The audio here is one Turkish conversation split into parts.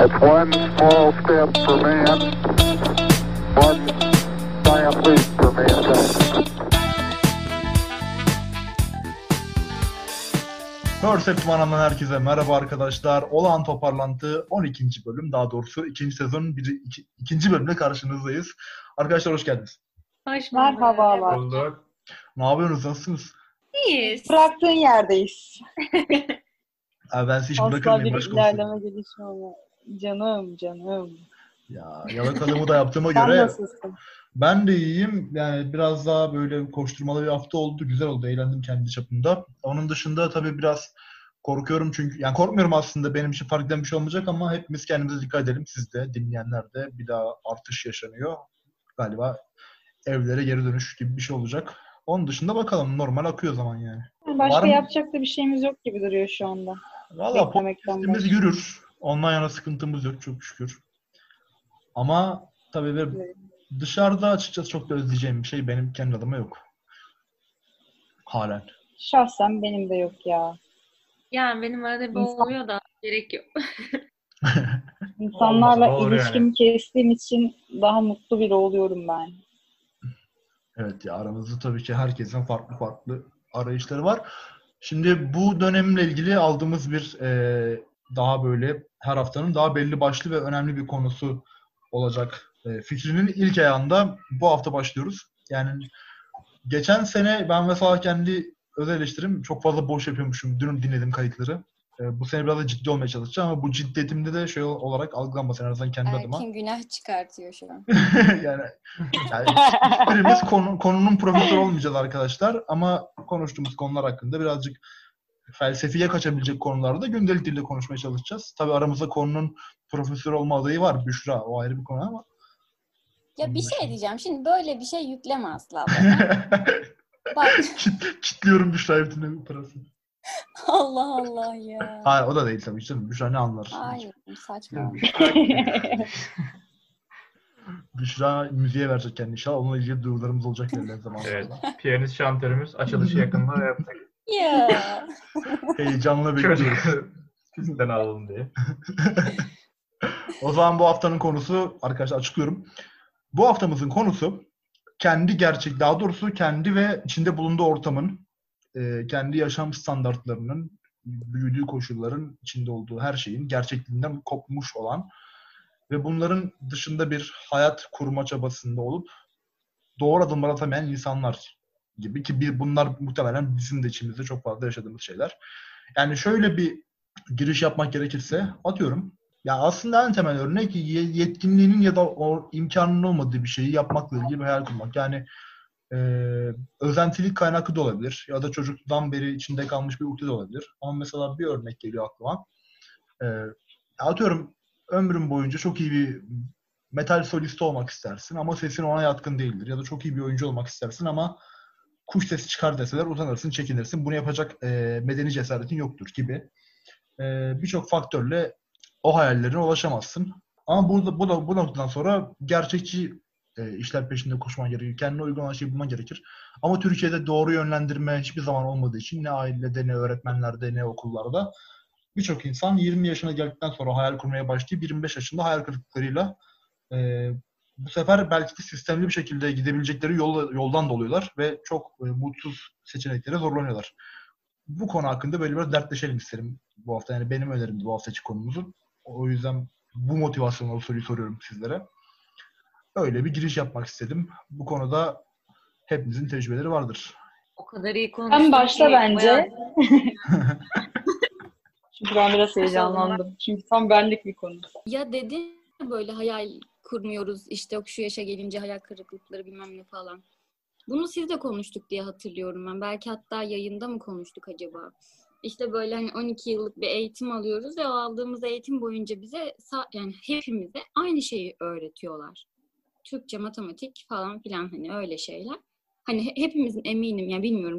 It's one small step for man, one giant leap for mankind. Percept Manam'dan herkese merhaba arkadaşlar. Olağan Toparlantı 12. bölüm daha doğrusu 2. sezonun bir, iki, ikinci bölümde karşınızdayız. Arkadaşlar hoş geldiniz. Hoş. Merhabalar. Bulduk. Ne yapıyorsunuz? Nasılsınız? İyiyiz. Bıraktığın yerdeyiz. Abi ben sizi hiç bırakır Asla mıyım? bir ilerleme gelişme. Canım canım. Ya yalakalığımı da yaptığıma Sen göre nasılsın? ben de iyiyim. Yani biraz daha böyle koşturmalı bir hafta oldu. Güzel oldu. Eğlendim kendi çapımda. Onun dışında tabii biraz korkuyorum çünkü yani korkmuyorum aslında benim için fark eden bir şey olmayacak ama hepimiz kendimize dikkat edelim. Siz de dinleyenler de bir daha artış yaşanıyor. Galiba evlere geri dönüş gibi bir şey olacak. Onun dışında bakalım normal akıyor zaman yani. Başka Var mı? yapacak da bir şeyimiz yok gibi duruyor şu anda. Valla podcast'imiz yürür. Ondan yana sıkıntımız yok çok şükür. Ama tabii bir Evet. dışarıda açıkçası çok da özleyeceğim bir şey benim kendi adıma yok. Halen. Şahsen benim de yok ya. Yani benim arada bir İnsan- oluyor da gerek yok. İnsanlarla Olmaz, ilişkimi kestiğim için daha mutlu biri oluyorum ben. Evet ya aramızda tabii ki herkesin farklı farklı arayışları var. Şimdi bu dönemle ilgili aldığımız bir e, daha böyle her haftanın daha belli başlı ve önemli bir konusu olacak e, fikrinin ilk ayağında bu hafta başlıyoruz. Yani geçen sene ben mesela kendi özel eleştirim çok fazla boş yapıyormuşum. Dün dinledim kayıtları. E, bu sene biraz da ciddi olmaya çalışacağım ama bu ciddiyetimde de şey olarak algılanmasın en azından kendi adıma. Erkin günah çıkartıyor şu an. yani, yani hiçbirimiz konu, konunun profesörü olmayacağız arkadaşlar ama konuştuğumuz konular hakkında birazcık felsefeye kaçabilecek konularda gündelik dilde konuşmaya çalışacağız. Tabii aramızda konunun profesör olma adayı var Büşra. O ayrı bir konu ama. Ya bir şey diyeceğim. Şimdi böyle bir şey yükleme asla. Bak Kit- Kitliyorum Büşra'ya bütün parasını. Allah Allah ya. Hayır o da değil tabii canım. Büşra ne anlar? Hayır saçma. Büşra müziğe verecek kendini inşallah. Onunla ilgili duygularımız olacak ilerleyen zamanlarda. Evet. Piyanist şantörümüz açılışı yakında yapacak. Ya. Heyecanla bekliyoruz. Pistten alalım diye. O zaman bu haftanın konusu arkadaşlar açıklıyorum. Bu haftamızın konusu kendi gerçek, daha doğrusu kendi ve içinde bulunduğu ortamın, e, kendi yaşam standartlarının, büyüdüğü koşulların içinde olduğu her şeyin gerçekliğinden kopmuş olan ve bunların dışında bir hayat kurma çabasında olup doğru adımlar atamayan insanlar gibi ki bir bunlar muhtemelen bizim de içimizde çok fazla yaşadığımız şeyler. Yani şöyle bir giriş yapmak gerekirse atıyorum ya aslında en temel örnek ye- yetkinliğinin ya da o imkanının olmadığı bir şeyi yapmakla ilgili bir hayal kurmak. Yani e, özentilik kaynaklı da olabilir ya da çocukluktan beri içinde kalmış bir ukde de olabilir. Ama mesela bir örnek geliyor aklıma. E, atıyorum ömrün boyunca çok iyi bir metal solisti olmak istersin ama sesin ona yatkın değildir. Ya da çok iyi bir oyuncu olmak istersin ama kuş sesi çıkar deseler utanırsın, çekinirsin. Bunu yapacak e, medeni cesaretin yoktur gibi. E, Birçok faktörle o hayallerine ulaşamazsın. Ama burada bu, da, bu noktadan sonra gerçekçi e, işler peşinde koşman gerekir. Kendine uygun olan şeyi bulman gerekir. Ama Türkiye'de doğru yönlendirme hiçbir zaman olmadığı için ne ailede ne öğretmenlerde ne okullarda birçok insan 20 yaşına geldikten sonra hayal kurmaya başlayıp 25 yaşında hayal kırıklıklarıyla e, bu sefer belki de sistemli bir şekilde gidebilecekleri yol, yoldan doluyorlar ve çok e, mutsuz seçeneklere zorlanıyorlar. Bu konu hakkında böyle biraz dertleşelim isterim bu hafta. Yani benim önerim bu haftaki konumuzun. O yüzden bu motivasyonla o soruyu soruyorum sizlere. Öyle bir giriş yapmak istedim. Bu konuda hepimizin tecrübeleri vardır. O kadar iyi konuştun En başta ki bence. Çünkü ben biraz heyecanlandım. Çünkü tam benlik bir konu. Ya dedin böyle hayal kurmuyoruz işte şu yaşa gelince hayal kırıklıkları bilmem ne falan. Bunu siz de konuştuk diye hatırlıyorum ben. Belki hatta yayında mı konuştuk acaba? İşte böyle hani 12 yıllık bir eğitim alıyoruz ve o aldığımız eğitim boyunca bize yani hepimize aynı şeyi öğretiyorlar. Türkçe, matematik falan filan hani öyle şeyler. Hani he- hepimizin eminim yani bilmiyorum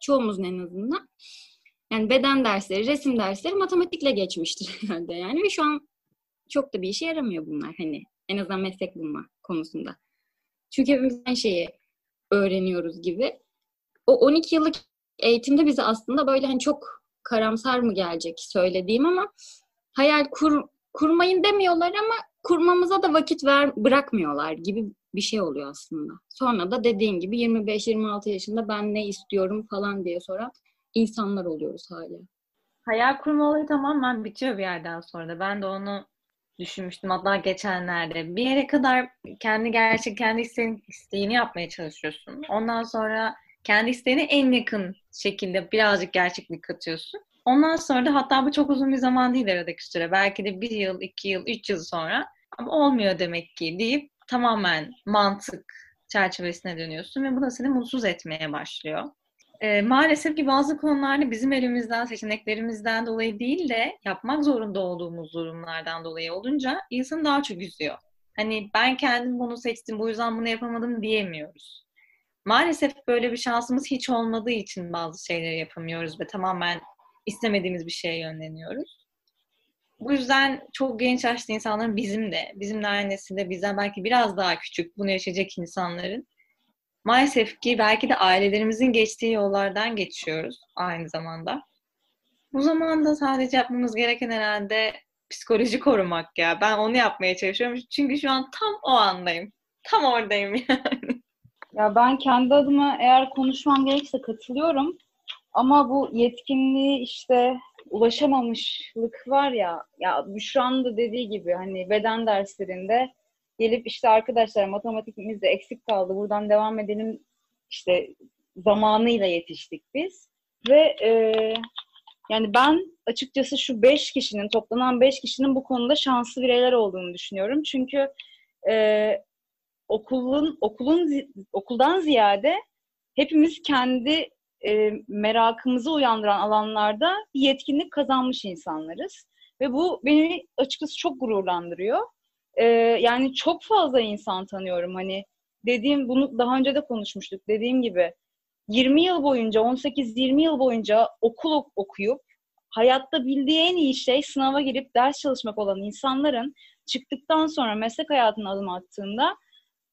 çoğumuzun en azından yani beden dersleri, resim dersleri matematikle geçmiştir herhalde yani ve şu an çok da bir işe yaramıyor bunlar hani en azından meslek bulma konusunda. Çünkü hepimiz aynı şeyi öğreniyoruz gibi. O 12 yıllık eğitimde bize aslında böyle hani çok karamsar mı gelecek söylediğim ama hayal kur kurmayın demiyorlar ama kurmamıza da vakit ver bırakmıyorlar gibi bir şey oluyor aslında. Sonra da dediğin gibi 25-26 yaşında ben ne istiyorum falan diye soran insanlar oluyoruz hala. Hayal kurma olayı tamamen bitiyor bir yerden sonra da. Ben de onu düşünmüştüm hatta geçenlerde. Bir yere kadar kendi gerçek kendi isteğin, isteğini yapmaya çalışıyorsun. Ondan sonra kendi isteğine en yakın şekilde birazcık gerçeklik katıyorsun. Ondan sonra da hatta bu çok uzun bir zaman değil aradaki süre. Belki de bir yıl, iki yıl, üç yıl sonra ama olmuyor demek ki deyip tamamen mantık çerçevesine dönüyorsun ve bu da seni mutsuz etmeye başlıyor. Ee, maalesef ki bazı konularda bizim elimizden, seçeneklerimizden dolayı değil de yapmak zorunda olduğumuz durumlardan dolayı olunca insanı daha çok üzüyor. Hani ben kendim bunu seçtim, bu yüzden bunu yapamadım diyemiyoruz. Maalesef böyle bir şansımız hiç olmadığı için bazı şeyleri yapamıyoruz ve tamamen istemediğimiz bir şeye yönleniyoruz. Bu yüzden çok genç yaşta insanların bizim de, bizimle aynı nesilde bizden belki biraz daha küçük bunu yaşayacak insanların maalesef ki belki de ailelerimizin geçtiği yollardan geçiyoruz aynı zamanda. Bu zamanda sadece yapmamız gereken herhalde psikoloji korumak ya. Ben onu yapmaya çalışıyorum. Çünkü şu an tam o andayım. Tam oradayım yani. Ya ben kendi adıma eğer konuşmam gerekirse katılıyorum. Ama bu yetkinliği işte ulaşamamışlık var ya, ya Büşra'nın da dediği gibi hani beden derslerinde gelip işte arkadaşlar matematikimizde eksik kaldı buradan devam edelim işte zamanıyla yetiştik biz. Ve e, yani ben açıkçası şu beş kişinin, toplanan beş kişinin bu konuda şanslı bireyler olduğunu düşünüyorum. Çünkü e, okulun okulun okuldan ziyade hepimiz kendi e, merakımızı uyandıran alanlarda yetkinlik kazanmış insanlarız. Ve bu beni açıkçası çok gururlandırıyor. E, yani çok fazla insan tanıyorum. Hani dediğim bunu daha önce de konuşmuştuk. Dediğim gibi 20 yıl boyunca 18-20 yıl boyunca okul okuyup hayatta bildiği en iyi şey sınava girip ders çalışmak olan insanların çıktıktan sonra meslek hayatına adım attığında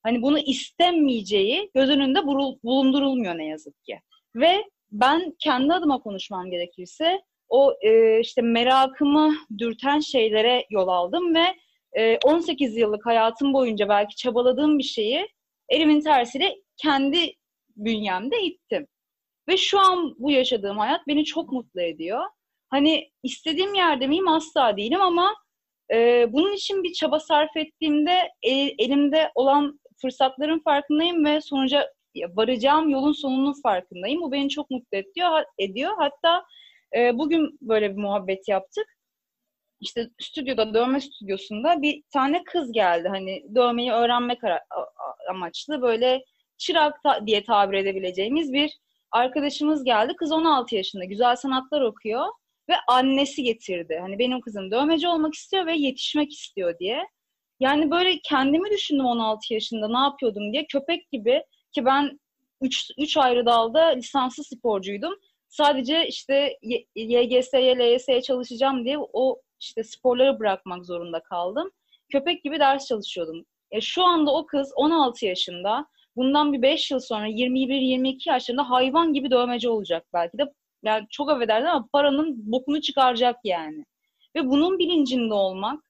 hani bunu istemeyeceği göz önünde bulundurulmuyor ne yazık ki. Ve ben kendi adıma konuşmam gerekirse o e, işte merakımı dürten şeylere yol aldım ve e, 18 yıllık hayatım boyunca belki çabaladığım bir şeyi elimin tersiyle kendi bünyemde ittim. Ve şu an bu yaşadığım hayat beni çok mutlu ediyor. Hani istediğim yerde miyim asla değilim ama e, bunun için bir çaba sarf ettiğimde el, elimde olan fırsatların farkındayım ve sonuca varacağım yolun sonunun farkındayım. Bu beni çok mutlu ediyor. ediyor. Hatta e, bugün böyle bir muhabbet yaptık. İşte stüdyoda, dövme stüdyosunda bir tane kız geldi. Hani dövmeyi öğrenmek amaçlı böyle çırak diye tabir edebileceğimiz bir arkadaşımız geldi. Kız 16 yaşında, güzel sanatlar okuyor ve annesi getirdi. Hani benim kızım dövmeci olmak istiyor ve yetişmek istiyor diye. Yani böyle kendimi düşündüm 16 yaşında ne yapıyordum diye. Köpek gibi ki ben 3 ayrı dalda lisanslı sporcuydum. Sadece işte YGS'ye, LYS'ye çalışacağım diye o işte sporları bırakmak zorunda kaldım. Köpek gibi ders çalışıyordum. E şu anda o kız 16 yaşında. Bundan bir 5 yıl sonra 21-22 yaşlarında hayvan gibi dövmeci olacak belki de. Yani çok affedersin ama paranın bokunu çıkaracak yani. Ve bunun bilincinde olmak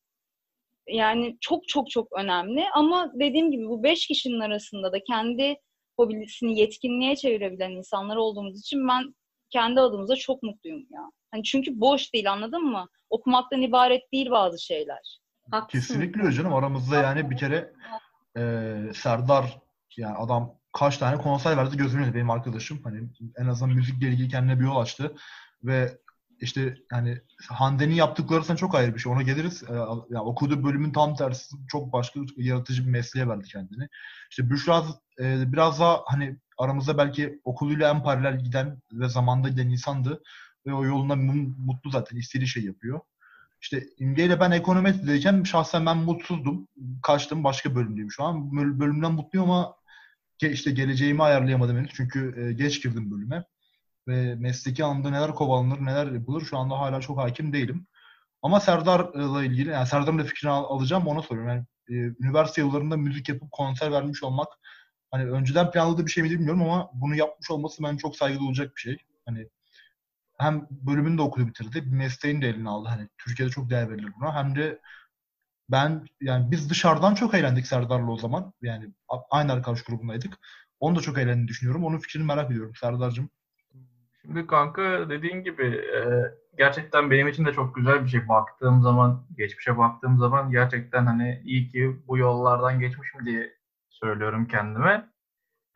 yani çok çok çok önemli. Ama dediğim gibi bu 5 kişinin arasında da kendi hobisini yetkinliğe çevirebilen insanlar olduğumuz için ben kendi adımıza çok mutluyum ya. Hani çünkü boş değil anladın mı? Okumaktan ibaret değil bazı şeyler. Haklısın. Kesinlikle öyle canım. Aramızda yani bir kere e, Serdar yani adam kaç tane konser verdi gözümün önünde benim arkadaşım. Hani en azından müzikle ilgili kendine bir yol açtı. Ve işte yani Hande'nin yaptıkları sana çok ayrı bir şey. Ona geliriz. Ee, yani okuduğu bölümün tam tersi çok başka yaratıcı bir mesleğe verdi kendini. İşte Büşra e, biraz daha hani aramızda belki okuluyla en paralel giden ve zamanda giden insandı. Ve o yolunda mutlu zaten. istediği şey yapıyor. İşte İmge ile ben ekonometrideyken şahsen ben mutsuzdum. Kaçtım başka bölümdeyim şu an. Bölümden mutluyum ama işte geleceğimi ayarlayamadım henüz. Çünkü e, geç girdim bölüme ve mesleki anlamda neler kovalanır, neler yapılır şu anda hala çok hakim değilim. Ama Serdar'la ilgili, yani Serdar'ın da fikrini al- alacağım ona soruyorum. Yani e, üniversite yıllarında müzik yapıp konser vermiş olmak hani önceden planladığı bir şey mi bilmiyorum ama bunu yapmış olması bence çok saygılı olacak bir şey. Hani hem bölümünü de okudu bitirdi. Bir mesleğini de eline aldı. Hani Türkiye'de çok değer verilir buna. Hem de ben yani biz dışarıdan çok eğlendik Serdar'la o zaman. Yani aynı arkadaş grubundaydık. Onu da çok eğlendiğini düşünüyorum. Onun fikrini merak ediyorum Serdar'cığım. Şimdi kanka dediğin gibi e, gerçekten benim için de çok güzel bir şey. Baktığım zaman, geçmişe baktığım zaman gerçekten hani iyi ki bu yollardan geçmişim diye söylüyorum kendime.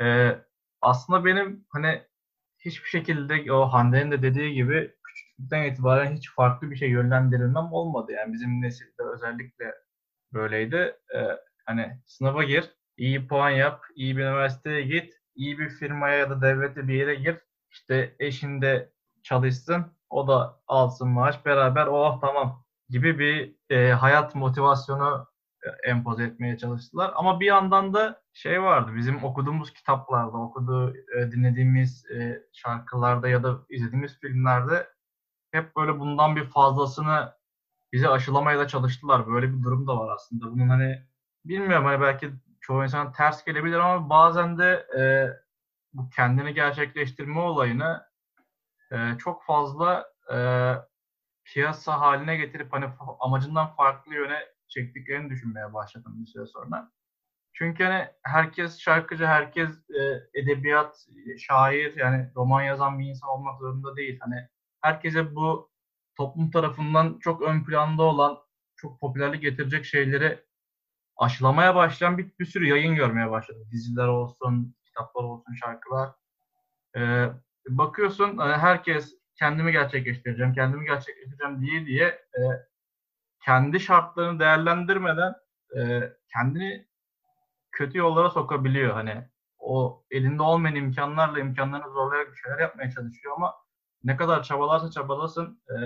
E, aslında benim hani hiçbir şekilde o Hande'nin de dediği gibi küçüklükten itibaren hiç farklı bir şey yönlendirilmem olmadı. Yani bizim nesilde özellikle böyleydi. E, hani sınava gir, iyi puan yap, iyi bir üniversiteye git, iyi bir firmaya ya da devlete bir yere gir. İşte eşin de çalışsın, o da alsın maaş, beraber oh tamam gibi bir e, hayat motivasyonu empoze etmeye çalıştılar. Ama bir yandan da şey vardı, bizim okuduğumuz kitaplarda, okuduğu, e, dinlediğimiz e, şarkılarda ya da izlediğimiz filmlerde hep böyle bundan bir fazlasını bize aşılamaya da çalıştılar. Böyle bir durum da var aslında. Bunun hani bilmiyorum hani belki çoğu insan ters gelebilir ama bazen de e, bu kendini gerçekleştirme olayını e, çok fazla e, piyasa haline getirip hani amacından farklı yöne çektiklerini düşünmeye başladım bir süre sonra. Çünkü hani herkes şarkıcı, herkes e, edebiyat, şair yani roman yazan bir insan olmak zorunda değil. Hani herkese bu toplum tarafından çok ön planda olan, çok popülerlik getirecek şeyleri aşılamaya başlayan bir, bir sürü yayın görmeye başladım. Diziler olsun, kitaplar olsun, şarkılar. Ee, bakıyorsun e, herkes kendimi gerçekleştireceğim, kendimi gerçekleştireceğim diye diye e, kendi şartlarını değerlendirmeden e, kendini kötü yollara sokabiliyor. Hani o elinde olmayan imkanlarla imkanlarını zorlayarak bir şeyler yapmaya çalışıyor ama ne kadar çabalarsa çabalasın e,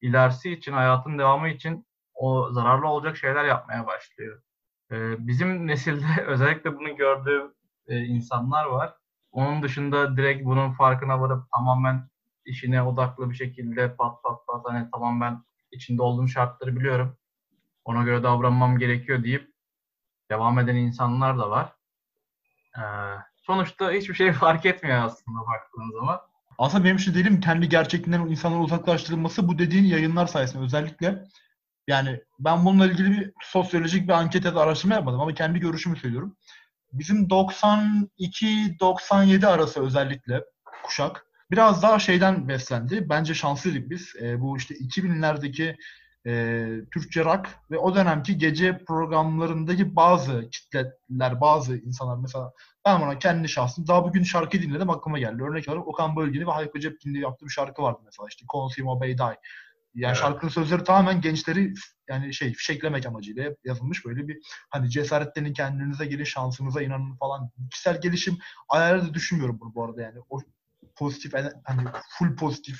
ilerisi için, hayatın devamı için o zararlı olacak şeyler yapmaya başlıyor. E, bizim nesilde özellikle bunu gördüğüm e, insanlar var. Onun dışında direkt bunun farkına varıp tamamen işine odaklı bir şekilde pat pat pat hani tamam ben içinde olduğum şartları biliyorum. Ona göre davranmam gerekiyor deyip devam eden insanlar da var. Ee, sonuçta hiçbir şey fark etmiyor aslında baktığın zaman. Aslında benim için değilim kendi gerçekliğinden insanların uzaklaştırılması bu dediğin yayınlar sayesinde özellikle yani ben bununla ilgili bir sosyolojik bir anket ya da araştırma yapmadım ama kendi görüşümü söylüyorum. Bizim 92-97 arası özellikle kuşak biraz daha şeyden beslendi. Bence şanslıydık biz. E, bu işte 2000'lerdeki e, Türkçe rock ve o dönemki gece programlarındaki bazı kitleler, bazı insanlar mesela ben buna kendi şahsım daha bugün şarkı dinledim aklıma geldi. Örnek olarak Okan Bölge'nin ve Hayko Cepkin'le yaptığı bir şarkı vardı mesela işte Consimo Bay Die. Yani Evet. şarkının sözleri tamamen gençleri yani şey fişeklemek amacıyla yazılmış böyle bir hani cesaretlenin kendinize gelin şansınıza inanın falan. Kişisel gelişim ayarı da düşünmüyorum bunu bu arada yani. O pozitif hani full pozitif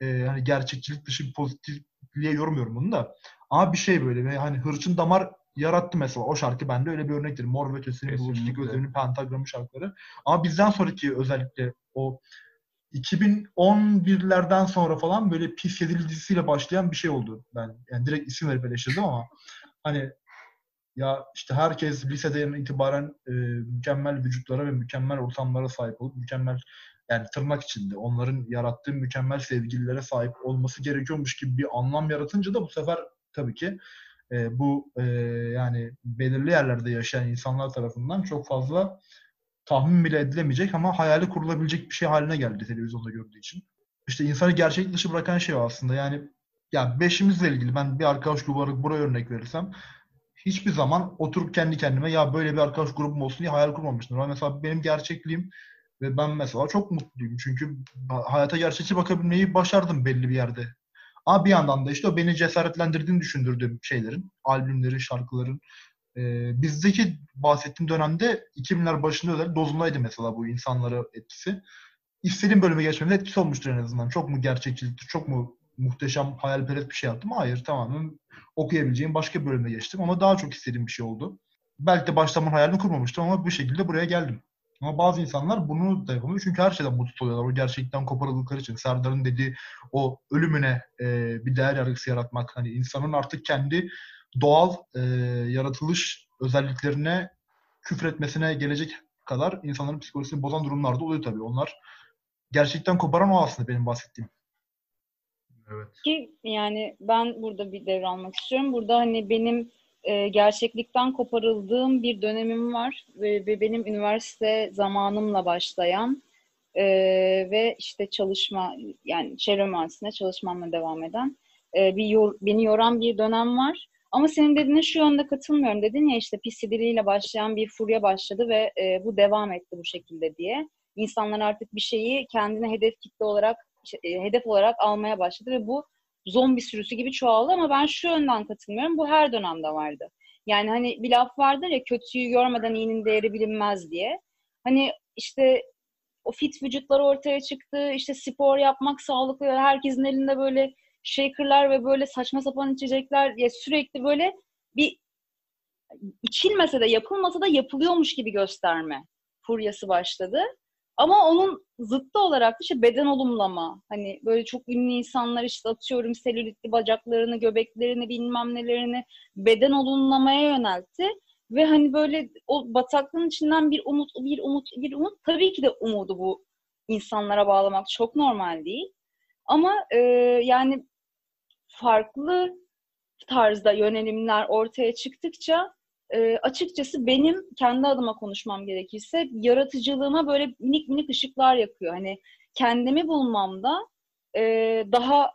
e, hani gerçekçilik dışı bir pozitifliğe yormuyorum bunu da. Ama bir şey böyle ve hani hırçın damar yarattı mesela. O şarkı bende öyle bir örnektir. Mor ve Ötesi'nin, Kesinlikle. Özlem'in, Pentagram'ın şarkıları. Ama bizden sonraki özellikle o 2011'lerden sonra falan böyle pis yedili dizisiyle başlayan bir şey oldu. Ben yani direkt isim verip eleştirdim ama hani ya işte herkes liseden itibaren e, mükemmel vücutlara ve mükemmel ortamlara sahip olup mükemmel yani tırnak içinde onların yarattığı mükemmel sevgililere sahip olması gerekiyormuş gibi bir anlam yaratınca da bu sefer tabii ki e, bu e, yani belirli yerlerde yaşayan insanlar tarafından çok fazla tahmin bile edilemeyecek ama hayali kurulabilecek bir şey haline geldi televizyonda gördüğü için. İşte insanı gerçek dışı bırakan şey aslında. Yani ya beşimizle ilgili ben bir arkadaş grubu olarak buraya örnek verirsem hiçbir zaman oturup kendi kendime ya böyle bir arkadaş grubum olsun diye hayal kurmamıştım. Ama mesela benim gerçekliğim ve ben mesela çok mutluyum. Çünkü hayata gerçekçi bakabilmeyi başardım belli bir yerde. Ama bir yandan da işte o beni cesaretlendirdiğini düşündürdüğüm şeylerin, albümlerin, şarkıların. e, bizdeki bahsettiğim dönemde 2000'ler başında özel dozundaydı mesela bu insanlara etkisi. İstediğim bölüme geçmemde etkisi olmuştur en azından. Çok mu gerçekçiliktir, çok mu muhteşem hayalperest bir şey yaptım? Hayır tamamen okuyabileceğim başka bir bölüme geçtim ama daha çok istediğim bir şey oldu. Belki de başlamanın hayalini kurmamıştım ama bu şekilde buraya geldim. Ama bazı insanlar bunu da yapamıyor çünkü her şeyden mutsuz oluyorlar. O gerçekten koparıldıkları için. Serdar'ın dediği o ölümüne e, bir değer yargısı yaratmak. Hani insanın artık kendi doğal e, yaratılış özelliklerine küfretmesine gelecek kadar insanların psikolojisini bozan durumlarda oluyor tabii. Onlar gerçekten koparan o aslında benim bahsettiğim. Evet. Ki yani ben burada bir devralmak istiyorum. Burada hani benim e, gerçeklikten koparıldığım bir dönemim var ve, ve benim üniversite zamanımla başlayan e, ve işte çalışma yani çevre mühendisliğinde çalışmamla devam eden e, bir yor, beni yoran bir dönem var. Ama senin dediğine şu yönde katılmıyorum. Dedin ya işte pis ile başlayan bir furya başladı ve e, bu devam etti bu şekilde diye. İnsanlar artık bir şeyi kendine hedef kitle olarak e, hedef olarak almaya başladı ve bu zombi sürüsü gibi çoğaldı ama ben şu yönden katılmıyorum. Bu her dönemde vardı. Yani hani bir laf vardır ya kötüyü görmeden iyinin değeri bilinmez diye. Hani işte o fit vücutlar ortaya çıktı. İşte spor yapmak sağlıklı. Herkesin elinde böyle shakerlar ve böyle saçma sapan içecekler ya sürekli böyle bir içilmese de yapılmasa da yapılıyormuş gibi gösterme furyası başladı. Ama onun zıttı olarak da işte beden olumlama. Hani böyle çok ünlü insanlar işte atıyorum selülitli bacaklarını, göbeklerini, bilmem nelerini beden olumlamaya yöneltti. Ve hani böyle o bataklığın içinden bir umut, bir umut, bir umut. Tabii ki de umudu bu insanlara bağlamak çok normal değil. Ama e, yani farklı tarzda yönelimler ortaya çıktıkça e, açıkçası benim kendi adıma konuşmam gerekirse yaratıcılığıma böyle minik minik ışıklar yakıyor. Hani kendimi bulmamda e, daha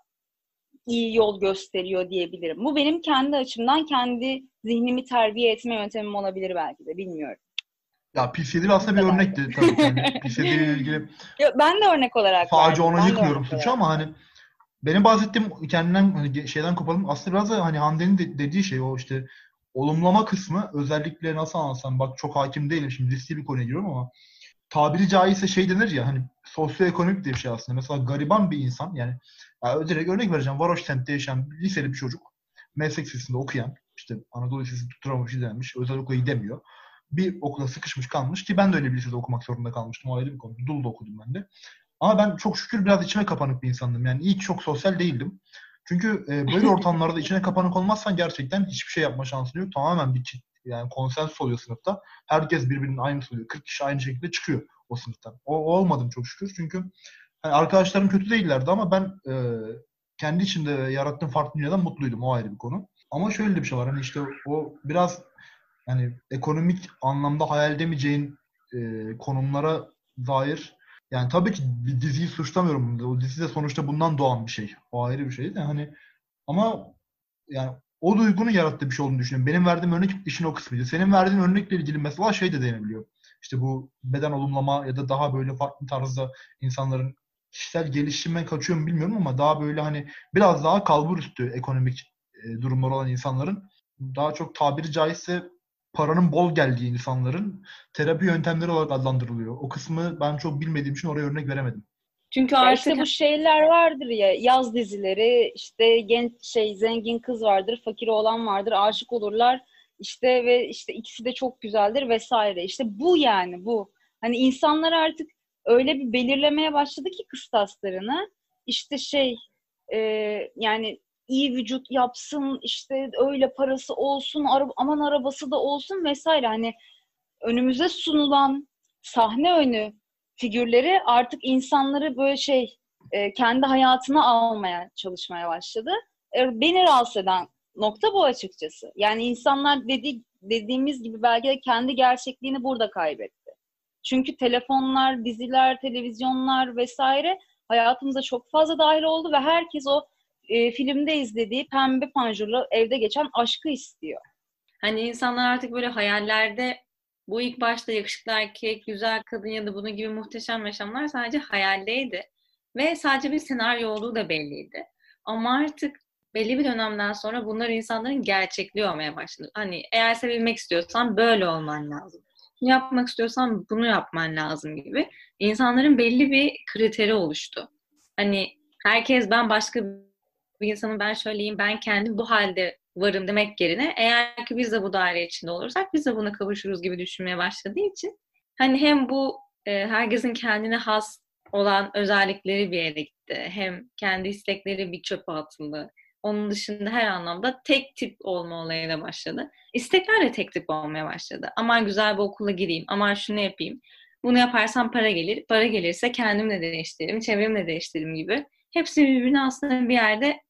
iyi yol gösteriyor diyebilirim. Bu benim kendi açımdan kendi zihnimi terbiye etme yöntemim olabilir belki de bilmiyorum. Ya PCD aslında bir örnekti tabii ki. Yani PCD ile ilgili Yo, ben de örnek olarak sadece ona yıkmıyorum suçu ama hani benim bahsettiğim kendinden hani şeyden kopalım. Aslında biraz da hani Hande'nin de- dediği şey o işte olumlama kısmı özellikle nasıl anlatsam bak çok hakim değilim şimdi riskli bir konuya giriyorum ama tabiri caizse şey denir ya hani sosyoekonomik diye bir şey aslında. Mesela gariban bir insan yani ya direkt örnek vereceğim. Varoşkent'te yaşayan bir liseli bir çocuk meslek lisesinde okuyan işte Anadolu Lisesi tutturamamış izlenmiş. Özel okula gidemiyor. Bir okula sıkışmış kalmış ki ben de öyle bir lisede okumak zorunda kalmıştım. O ayrı bir konu. Dul'da okudum ben de. Ama ben çok şükür biraz içime kapanık bir insandım. Yani ilk çok sosyal değildim. Çünkü e, böyle ortamlarda içine kapanık olmazsan gerçekten hiçbir şey yapma şansın yok. Tamamen bir kit, yani konsensus oluyor sınıfta. Herkes birbirinin aynısı oluyor. 40 kişi aynı şekilde çıkıyor o sınıftan. O, o olmadım çok şükür. Çünkü hani arkadaşlarım kötü değillerdi ama ben e, kendi içinde yarattığım farklı dünyadan mutluydum. O ayrı bir konu. Ama şöyle de bir şey var. Hani işte o biraz yani ekonomik anlamda hayal edemeyeceğin e, konumlara dair yani tabii ki diziyi suçlamıyorum. O dizi de sonuçta bundan doğan bir şey. O ayrı bir şey de hani ama yani o duygunun yarattığı bir şey olduğunu düşünüyorum. Benim verdiğim örnek işin o kısmıydı. Senin verdiğin örnekle ilgili mesela şey de denebiliyor. İşte bu beden olumlama ya da daha böyle farklı tarzda insanların kişisel gelişime kaçıyor mu bilmiyorum ama daha böyle hani biraz daha kalbur üstü ekonomik e, durumlar olan insanların daha çok tabiri caizse paranın bol geldiği insanların terapi yöntemleri olarak adlandırılıyor. O kısmı ben çok bilmediğim için oraya örnek veremedim. Çünkü artık işte bu şeyler vardır ya yaz dizileri işte genç şey zengin kız vardır fakir oğlan vardır aşık olurlar işte ve işte ikisi de çok güzeldir vesaire işte bu yani bu hani insanlar artık öyle bir belirlemeye başladı ki kıstaslarını işte şey e, yani iyi vücut yapsın işte öyle parası olsun ara- aman arabası da olsun vesaire hani önümüze sunulan sahne önü figürleri artık insanları böyle şey e, kendi hayatına almaya çalışmaya başladı. E, beni rahatsız eden nokta bu açıkçası. Yani insanlar dedi, dediğimiz gibi belki de kendi gerçekliğini burada kaybetti. Çünkü telefonlar, diziler, televizyonlar vesaire hayatımıza çok fazla dahil oldu ve herkes o e, filmde izlediği pembe panjurlu evde geçen aşkı istiyor. Hani insanlar artık böyle hayallerde bu ilk başta yakışıklı erkek, güzel kadın ya da bunun gibi muhteşem yaşamlar sadece hayaldeydi. Ve sadece bir senaryo olduğu da belliydi. Ama artık belli bir dönemden sonra bunlar insanların gerçekliği olmaya başladı. Hani eğer sevilmek istiyorsan böyle olman lazım. Bunu yapmak istiyorsan bunu yapman lazım gibi. İnsanların belli bir kriteri oluştu. Hani herkes ben başka bir insanım, ben şöyleyim, ben kendim bu halde varım demek yerine eğer ki biz de bu daire içinde olursak biz de buna kavuşuruz gibi düşünmeye başladığı için hani hem bu e, herkesin kendine has olan özellikleri bir yere gitti. Hem kendi istekleri bir çöpe atıldı. Onun dışında her anlamda tek tip olma olayına başladı. İstekler de tek tip olmaya başladı. Aman güzel bir okula gireyim, aman şunu yapayım. Bunu yaparsam para gelir. Para gelirse kendimle değiştiririm, çevremle değiştiririm gibi. hepsi birbirine aslında bir yerde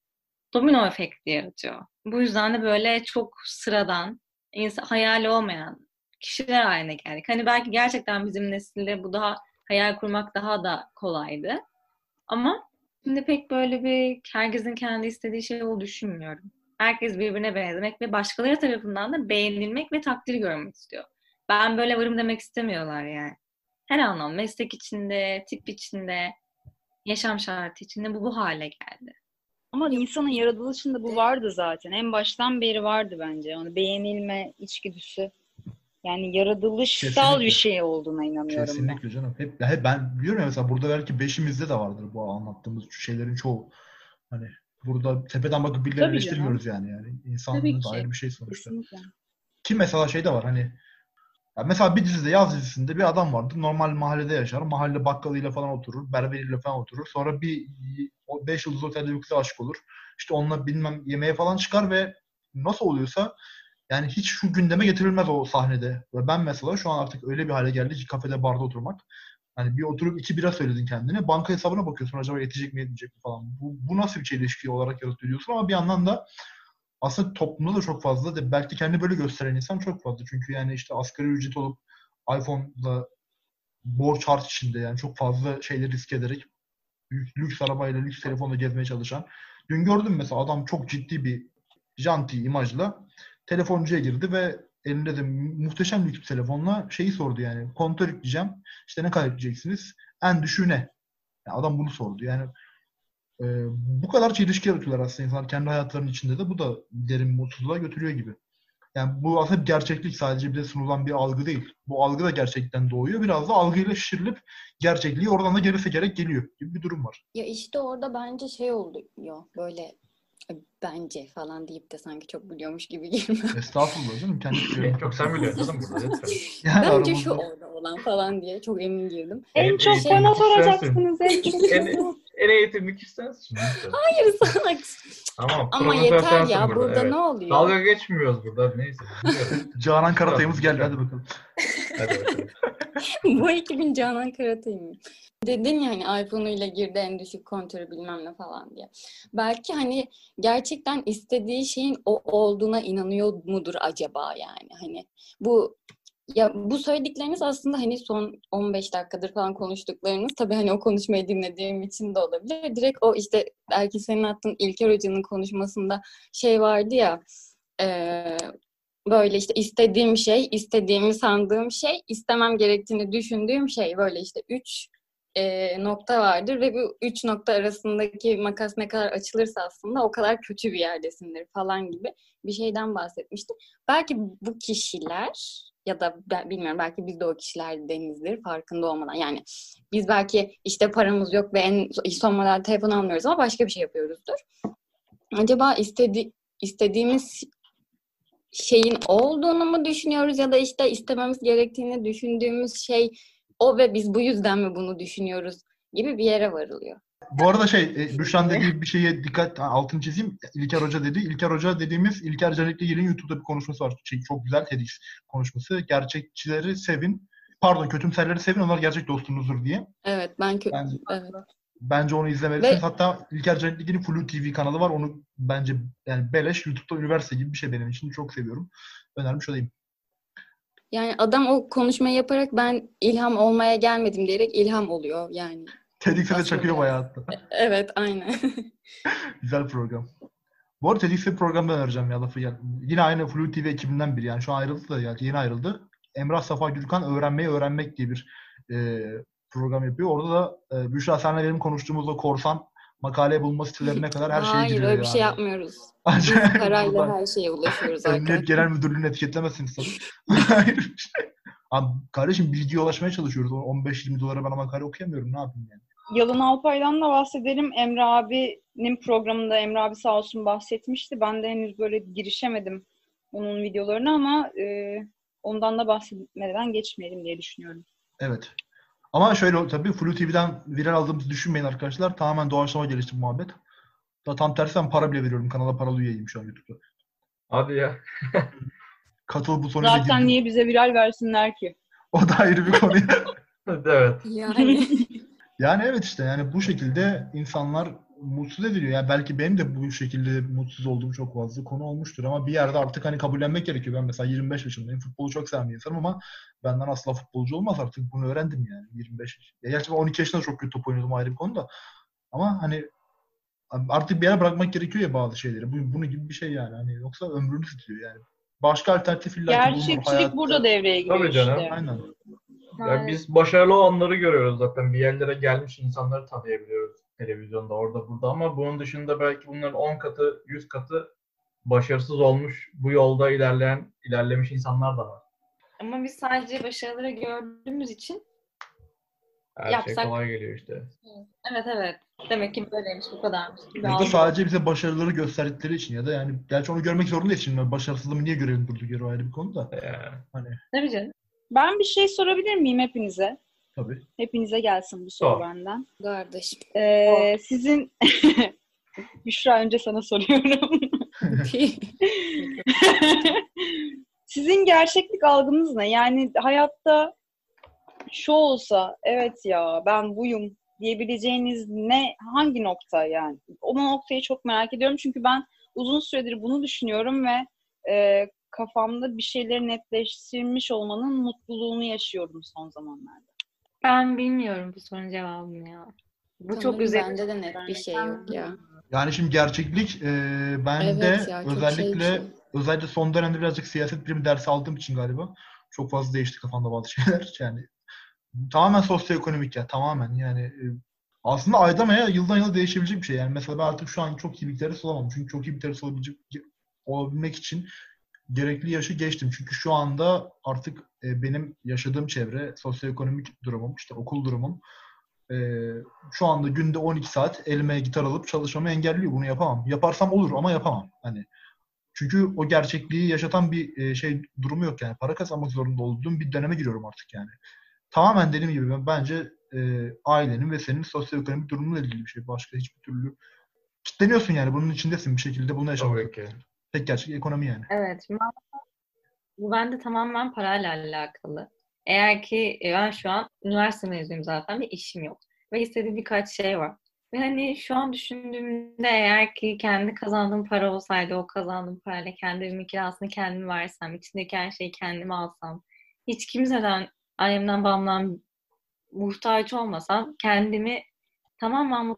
domino efekti yaratıyor. Bu yüzden de böyle çok sıradan, insan, hayali olmayan kişiler haline geldik. Hani belki gerçekten bizim nesilde bu daha hayal kurmak daha da kolaydı. Ama şimdi pek böyle bir herkesin kendi istediği şey olduğunu düşünmüyorum. Herkes birbirine benzemek ve başkaları tarafından da beğenilmek ve takdir görmek istiyor. Ben böyle varım demek istemiyorlar yani. Her anlam, meslek içinde, tip içinde, yaşam şartı içinde bu bu hale geldi. Ama insanın yaratılışında bu vardı zaten. En baştan beri vardı bence. Yani beğenilme içgüdüsü. Yani yaratılışsal Kesinlikle. bir şey olduğuna inanıyorum ben. Kesinlikle canım. Hep, hep ben biliyorum ya mesela burada belki beşimizde de vardır bu anlattığımız şeylerin çoğu. Hani burada tepeden bakıp birilerini Tabii eleştirmiyoruz yani. yani. İnsanlığın ki. da ayrı bir şey sonuçta. Kesinlikle. Ki mesela şey de var hani ya mesela bir dizide yaz dizisinde bir adam vardır. Normal mahallede yaşar. Mahalle bakkalıyla falan oturur. Berberiyle falan oturur. Sonra bir 5 yıldız otelde kıza aşık olur. İşte onunla bilmem yemeğe falan çıkar ve nasıl oluyorsa yani hiç şu gündeme getirilmez o sahnede. Ve ben mesela şu an artık öyle bir hale geldi ki kafede barda oturmak. Hani bir oturup iki bira söyledin kendine. Banka hesabına bakıyorsun acaba yetecek mi yetmeyecek mi falan. Bu, bu nasıl bir çelişki olarak yaratıyor diyorsun ama bir yandan da aslında toplumda da çok fazla de belki kendi böyle gösteren insan çok fazla. Çünkü yani işte asgari ücret olup iPhone'da borç harç içinde yani çok fazla şeyleri risk ederek lüks arabayla, lüks telefonla gezmeye çalışan. Dün gördüm mesela adam çok ciddi bir janti imajla telefoncuya girdi ve elinde de muhteşem lüks bir telefonla şeyi sordu yani. Kontör yükleyeceğim. İşte ne kadar yükleyeceksiniz? En düşüğü ne? Yani adam bunu sordu. Yani e, bu kadar çelişki yaratıyorlar aslında insanlar kendi hayatlarının içinde de bu da derin mutsuzluğa götürüyor gibi. Yani bu aslında bir gerçeklik sadece bir de sunulan bir algı değil. Bu algı da gerçekten doğuyor. Biraz da algıyla şişirilip gerçekliği oradan da geri sekerek geliyor gibi bir durum var. Ya işte orada bence şey oluyor böyle "E, bence falan deyip de sanki çok biliyormuş gibi girme. Estağfurullah canım. Kendi En çok sen biliyorsun canım burada. lütfen. Yani Bence şu orada olan falan diye çok emin girdim. En En çok bana soracaksınız. En çok En, kişi sensin. lütfen. Hayır salak. Tamam. Ama yeter ya burada evet. ne oluyor? Dalga geçmiyoruz burada. Neyse. Canan Karatay'ımız geldi. Hadi bakalım. Hadi bakalım. Bu ekibin Canan Karatay mı? Dedin ya hani iPhone'uyla girdi en düşük kontörü bilmem ne falan diye. Belki hani gerçekten istediği şeyin o olduğuna inanıyor mudur acaba yani? Hani bu ya bu söyledikleriniz aslında hani son 15 dakikadır falan konuştuklarınız tabii hani o konuşmayı dinlediğim için de olabilir. Direkt o işte belki senin attığın İlker Hoca'nın konuşmasında şey vardı ya eee, böyle işte istediğim şey, istediğimi sandığım şey, istemem gerektiğini düşündüğüm şey böyle işte üç e, nokta vardır ve bu üç nokta arasındaki makas ne kadar açılırsa aslında o kadar kötü bir yerdesindir falan gibi bir şeyden bahsetmişti. Belki bu kişiler ya da ben bilmiyorum belki biz de o kişilerdenizdir farkında olmadan. Yani biz belki işte paramız yok ve en son model telefon almıyoruz ama başka bir şey yapıyoruzdur. Acaba istedi, istediğimiz şeyin olduğunu mu düşünüyoruz ya da işte istememiz gerektiğini düşündüğümüz şey o ve biz bu yüzden mi bunu düşünüyoruz gibi bir yere varılıyor. Bu arada şey, e, Büşra'nın dediği bir şeye dikkat, altını çizeyim. İlker Hoca dedi. İlker Hoca dediğimiz İlker Canikligil'in YouTube'da bir konuşması var. Şey, çok güzel TEDx konuşması. Gerçekçileri sevin. Pardon, kötümserleri sevin. Onlar gerçek dostunuzdur diye. Evet ben kö- Ben- evet. Bence onu izlemelisiniz. Ve- Hatta İlker Canikligil'in Flu TV kanalı var. Onu bence yani beleş YouTube'da üniversite gibi bir şey benim için. Çok seviyorum. Önermiş olayım. Yani adam o konuşmayı yaparak ben ilham olmaya gelmedim diyerek ilham oluyor yani. TEDx'e çakıyor yani. bayağı hatta. Evet aynen. Güzel program. Bu arada TEDx'e bir program da önereceğim ya lafı gel. Yine aynı Flu TV ekibinden biri yani. Şu an ayrıldı da yani yeni ayrıldı. Emrah Safa Gürkan Öğrenmeyi Öğrenmek diye bir e, program yapıyor. Orada da e, Büşra senle benim konuştuğumuz o korsan makale bulma sitelerine kadar her şeye Hayır giriyor öyle bir yani. şey yapmıyoruz. Biz parayla her şeye ulaşıyoruz Emniyet. Genel Müdürlüğü'nü etiketlemezsiniz tabii. Hayır. Abi kardeşim bilgiye ulaşmaya çalışıyoruz. O 15-20 dolara ben makale okuyamıyorum. Ne yapayım yani? Yalın Alpay'dan da bahsedelim. Emre abinin programında Emre abi sağ olsun bahsetmişti. Ben de henüz böyle girişemedim onun videolarına ama e, ondan da bahsetmeden geçmeyelim diye düşünüyorum. Evet. Ama şöyle tabii Flu TV'den viral aldığımızı düşünmeyin arkadaşlar. Tamamen doğaçlama gelişti bu muhabbet. Da tam tersi ben para bile veriyorum. Kanala paralı üyeyim şu an YouTube'da. Hadi ya. Katıl butonuyla Zaten girdim. niye bize viral versinler ki? O da ayrı bir konu. evet. Yani yani evet işte yani bu şekilde insanlar mutsuz ediliyor. Yani belki benim de bu şekilde mutsuz olduğum çok fazla konu olmuştur ama bir yerde artık hani kabullenmek gerekiyor. Ben mesela 25 yaşındayım. Futbolu çok seven bir insanım ama benden asla futbolcu olmaz artık. Bunu öğrendim yani 25 yaş. Ya gerçi ben 12 yaşında çok kötü top oynuyordum ayrı bir konuda. Ama hani artık bir yere bırakmak gerekiyor ya bazı şeyleri. Bu, bunu gibi bir şey yani. Hani yoksa ömrünü tutuyor yani. Başka alternatif illa Gerçekçilik burada devreye giriyor Tabii canım. işte. Aynen. Yani biz başarılı olanları görüyoruz zaten. Bir yerlere gelmiş insanları tanıyabiliyoruz televizyonda orada burada ama bunun dışında belki bunların 10 katı, 100 katı başarısız olmuş, bu yolda ilerleyen, ilerlemiş insanlar da var. Ama biz sadece başarıları gördüğümüz için Her Yapsak- şey kolay geliyor işte. evet evet demek ki böyleymiş bu kadarmış. Ya da sadece bize başarıları gösterdikleri için ya da yani gerçi onu görmek zorundayız şimdi. Başarısızlığımı niye görelim durduk yere ayrı bir konu da. Yani. Hani Tabii canım. Ben bir şey sorabilir miyim hepinize? tabii. Hepinize gelsin bu soru Sor. benden. Kardeş. Ee, sizin Büşra önce sana soruyorum. Sizin gerçeklik algınız ne? Yani hayatta şu olsa evet ya ben buyum diyebileceğiniz ne hangi nokta yani? O noktayı çok merak ediyorum çünkü ben uzun süredir bunu düşünüyorum ve e, kafamda bir şeyleri netleştirmiş olmanın mutluluğunu yaşıyorum son zamanlarda. Ben bilmiyorum bu sorunun cevabını ya. Bu çok Sanırım güzel. Bende de net bir şey yok ya. Yani şimdi gerçeklik e, ben Evet de ya, çok şey özellikle şey. özellikle son dönemde birazcık siyaset bilimi dersi aldığım için galiba çok fazla değişti kafamda bazı şeyler. Yani tamamen sosyoekonomik ya tamamen yani e, aslında aydan aya yıldan yıla değişebilecek bir şey. Yani mesela ben artık şu an çok iyi bir terörist olamam. Çünkü çok iyi bir terörist olabilecek, olabilmek için gerekli yaşı geçtim. Çünkü şu anda artık e, benim yaşadığım çevre, sosyoekonomik durumum, işte okul durumum e, şu anda günde 12 saat elime gitar alıp çalışmamı engelliyor. Bunu yapamam. Yaparsam olur ama yapamam. Hani çünkü o gerçekliği yaşatan bir e, şey durumu yok yani. Para kazanmak zorunda olduğum bir döneme giriyorum artık yani. Tamamen dediğim gibi ben bence e, ailenin ve senin sosyoekonomik durumunla ilgili bir şey. Başka hiçbir türlü kitleniyorsun yani. Bunun içindesin bir şekilde bunu yaşamak. Tabii ki. Tek gerçek ekonomi yani. Evet. Bu bende tamamen parayla alakalı. Eğer ki e, ben şu an üniversite mezunuyum zaten ve işim yok. Ve istediğim birkaç şey var. Ve hani şu an düşündüğümde eğer ki kendi kazandığım para olsaydı o kazandığım parayla kendi evimin kirasını kendim versem, içindeki her şeyi kendim alsam, hiç kimseden, annemden babamdan muhtaç olmasam kendimi tamamen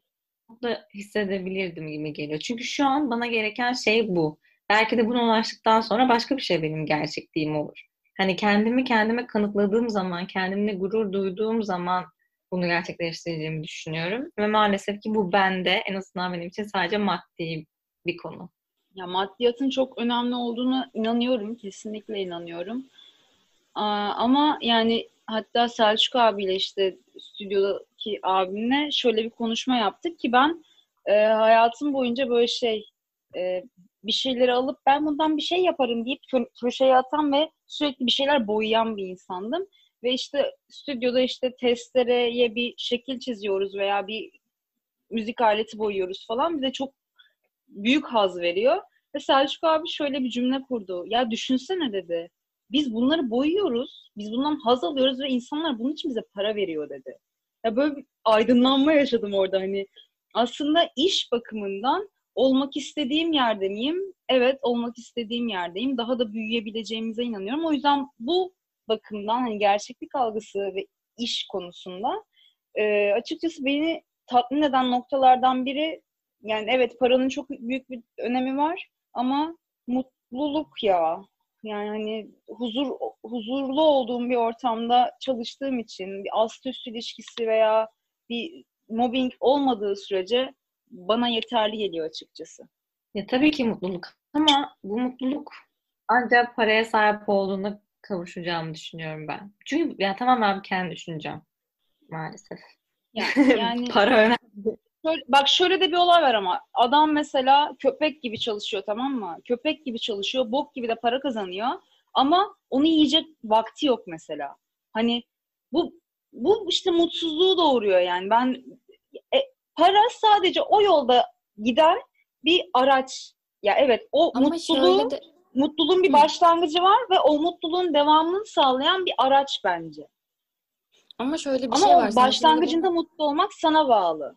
mutlu hissedebilirdim gibi geliyor. Çünkü şu an bana gereken şey bu. Belki de buna ulaştıktan sonra başka bir şey benim gerçekliğim olur. Hani kendimi kendime kanıtladığım zaman, kendimle gurur duyduğum zaman bunu gerçekleştireceğimi düşünüyorum. Ve maalesef ki bu bende, en azından benim için sadece maddi bir konu. Ya maddiyatın çok önemli olduğuna inanıyorum. Kesinlikle inanıyorum. Ama yani hatta Selçuk abiyle işte stüdyodaki abimle şöyle bir konuşma yaptık ki ben e, hayatım boyunca böyle şey e, bir şeyleri alıp ben bundan bir şey yaparım deyip kö- köşeye atan ve sürekli bir şeyler boyayan bir insandım. Ve işte stüdyoda işte testereye bir şekil çiziyoruz veya bir müzik aleti boyuyoruz falan. Bize çok büyük haz veriyor. Ve Selçuk abi şöyle bir cümle kurdu. Ya düşünsene dedi. Biz bunları boyuyoruz. Biz bundan haz alıyoruz ve insanlar bunun için bize para veriyor dedi. Ya böyle bir aydınlanma yaşadım orada hani. Aslında iş bakımından olmak istediğim yerde miyim? Evet, olmak istediğim yerdeyim. Daha da büyüyebileceğimize inanıyorum. O yüzden bu bakımdan hani gerçeklik algısı ve iş konusunda e, açıkçası beni tatmin eden noktalardan biri yani evet paranın çok büyük bir önemi var ama mutluluk ya. Yani hani huzur huzurlu olduğum bir ortamda çalıştığım için bir ast üst ilişkisi veya bir mobbing olmadığı sürece bana yeterli geliyor açıkçası. Ya tabii ki mutluluk ama bu mutluluk ancak paraya sahip olduğunda kavuşacağımı düşünüyorum ben. Çünkü ya tamamen kendi düşüneceğim maalesef. Yani, yani Para önemli. Şöyle- bak şöyle de bir olay var ama adam mesela köpek gibi çalışıyor tamam mı? Köpek gibi çalışıyor, bok gibi de para kazanıyor ama onu yiyecek vakti yok mesela. Hani bu bu işte mutsuzluğu doğuruyor yani. Ben para sadece o yolda giden bir araç. Ya evet o Ama mutluluğu de mutluluğun bir Hı. başlangıcı var ve o mutluluğun devamını sağlayan bir araç bence. ama şöyle bir Ama şey var. Şimdi başlangıcında mutlu olmak sana bağlı.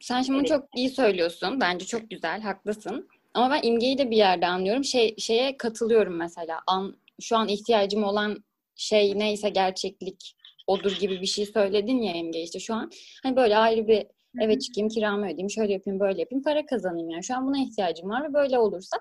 Sen şimdi çok iyi söylüyorsun. Bence çok güzel, haklısın. Ama ben imgeyi de bir yerde anlıyorum. Şey şeye katılıyorum mesela. An, şu an ihtiyacım olan şey neyse gerçeklik odur gibi bir şey söyledin ya imge işte şu an. Hani böyle ayrı bir eve çıkayım, kiramı ödeyeyim, şöyle yapayım, böyle yapayım, para kazanayım yani. Şu an buna ihtiyacım var ve böyle olursa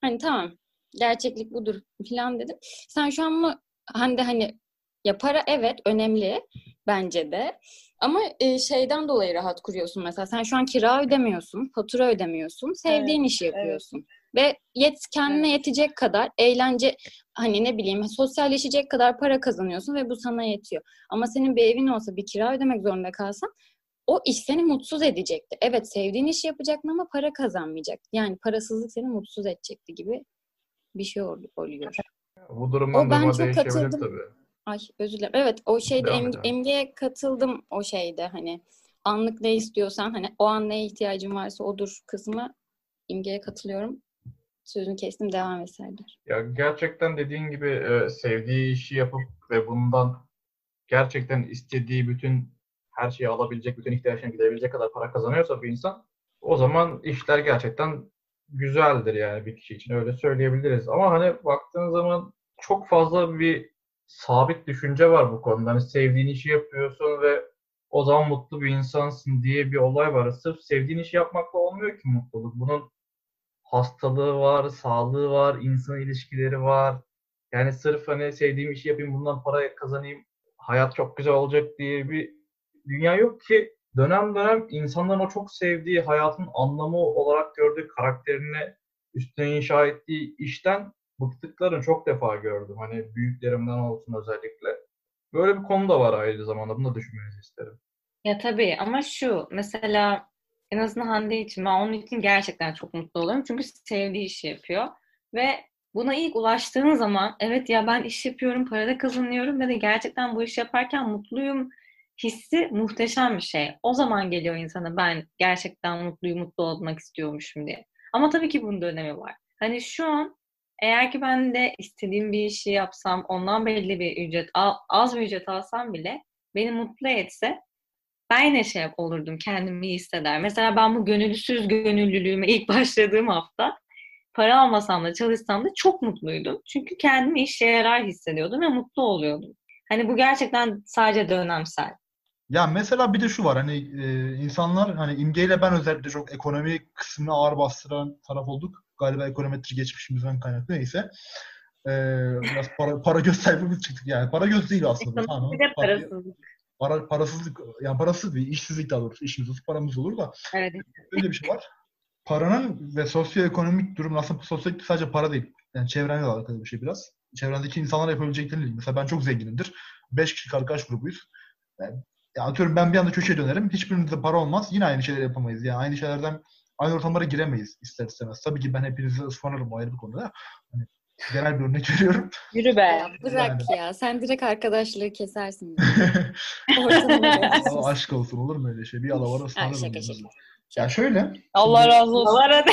hani tamam gerçeklik budur falan dedim. Sen şu an mı hani de hani ya para evet önemli bence de. Ama e, şeyden dolayı rahat kuruyorsun mesela. Sen şu an kira ödemiyorsun, fatura ödemiyorsun. Sevdiğin işi yapıyorsun. Ve yet kendine yetecek kadar eğlence hani ne bileyim sosyalleşecek kadar para kazanıyorsun ve bu sana yetiyor. Ama senin bir evin olsa bir kira ödemek zorunda kalsan o iş seni mutsuz edecekti. Evet sevdiğin işi yapacaktın ama para kazanmayacaktı. Yani parasızlık seni mutsuz edecekti gibi bir şey ol- oluyor. Bu durumdan O ben çok katıldım. tabii. Ay özür dilerim. Evet o şeyde em- katıldım o şeyde hani anlık ne istiyorsan hani o an neye ihtiyacın varsa odur kısmı imgeye katılıyorum. Sözünü kestim devam et Serdar. Ya gerçekten dediğin gibi e, sevdiği işi yapıp ve bundan gerçekten istediği bütün her şeyi alabilecek, bütün ihtiyaçlarını gidebilecek kadar para kazanıyorsa bir insan o zaman işler gerçekten güzeldir yani bir kişi için öyle söyleyebiliriz. Ama hani baktığın zaman çok fazla bir sabit düşünce var bu konuda. Hani sevdiğin işi yapıyorsun ve o zaman mutlu bir insansın diye bir olay var. Sırf sevdiğin işi yapmakla olmuyor ki mutluluk. Bunun hastalığı var, sağlığı var, insan ilişkileri var. Yani sırf hani sevdiğim işi yapayım, bundan para kazanayım, hayat çok güzel olacak diye bir dünya yok ki dönem dönem insanların o çok sevdiği, hayatın anlamı olarak gördüğü karakterini üstüne inşa ettiği işten bıktıklarını çok defa gördüm. Hani büyüklerimden olsun özellikle. Böyle bir konu da var aynı zamanda. Bunu da düşünmenizi isterim. Ya tabii ama şu mesela en azından Hande için ben onun için gerçekten çok mutlu oluyorum. Çünkü sevdiği işi yapıyor ve buna ilk ulaştığın zaman evet ya ben iş yapıyorum, para da kazanıyorum ve de gerçekten bu işi yaparken mutluyum hissi muhteşem bir şey. O zaman geliyor insana ben gerçekten mutluyum, mutlu olmak istiyormuşum diye. Ama tabii ki bunun da önemi var. Hani şu an eğer ki ben de istediğim bir işi yapsam, ondan belli bir ücret, az bir ücret alsam bile beni mutlu etse ben yine şey olurdum, kendimi iyi hisseder. Mesela ben bu gönüllüsüz gönüllülüğüme ilk başladığım hafta para almasam da çalışsam da çok mutluydum. Çünkü kendimi işe yarar hissediyordum ve mutlu oluyordum. Hani bu gerçekten sadece dönemsel. Ya mesela bir de şu var hani e, insanlar hani imgeyle ben özellikle çok ekonomi kısmını ağır bastıran taraf olduk. Galiba ekonometri geçmişimizden kaynaklı neyse. E, biraz para, para göz sayfamız çıktık yani. Para göz değil aslında. Tamam. Bir de Para- parasızlık. para, parasızlık yani parasız değil, işsizlik daha doğrusu. İşimiz olur, paramız olur da Evet. öyle bir şey var. Paranın ve sosyoekonomik durum aslında sosyoekonomik sadece para değil. Yani çevrenle alakalı bir şey biraz. Çevrendeki insanlar yapabileceklerini değil. Mesela ben çok zenginimdir. Beş kişilik arkadaş grubuyuz. Yani, ya atıyorum ben bir anda köşeye dönerim. Hiçbirimizde para olmaz. Yine aynı şeyler yapamayız. Yani aynı şeylerden aynı ortamlara giremeyiz ister istemez. Tabii ki ben hepinizi ısmarlarım o ayrı bir konuda. Hani genel bir örnek veriyorum. Yürü be. Bırak ya. Sen direkt arkadaşlığı kesersin. Ama aşk olsun olur mu öyle şey? Bir alavara ısmarlarım. şaka yani. şaka. Ya şöyle. Allah razı olsun. Allah razı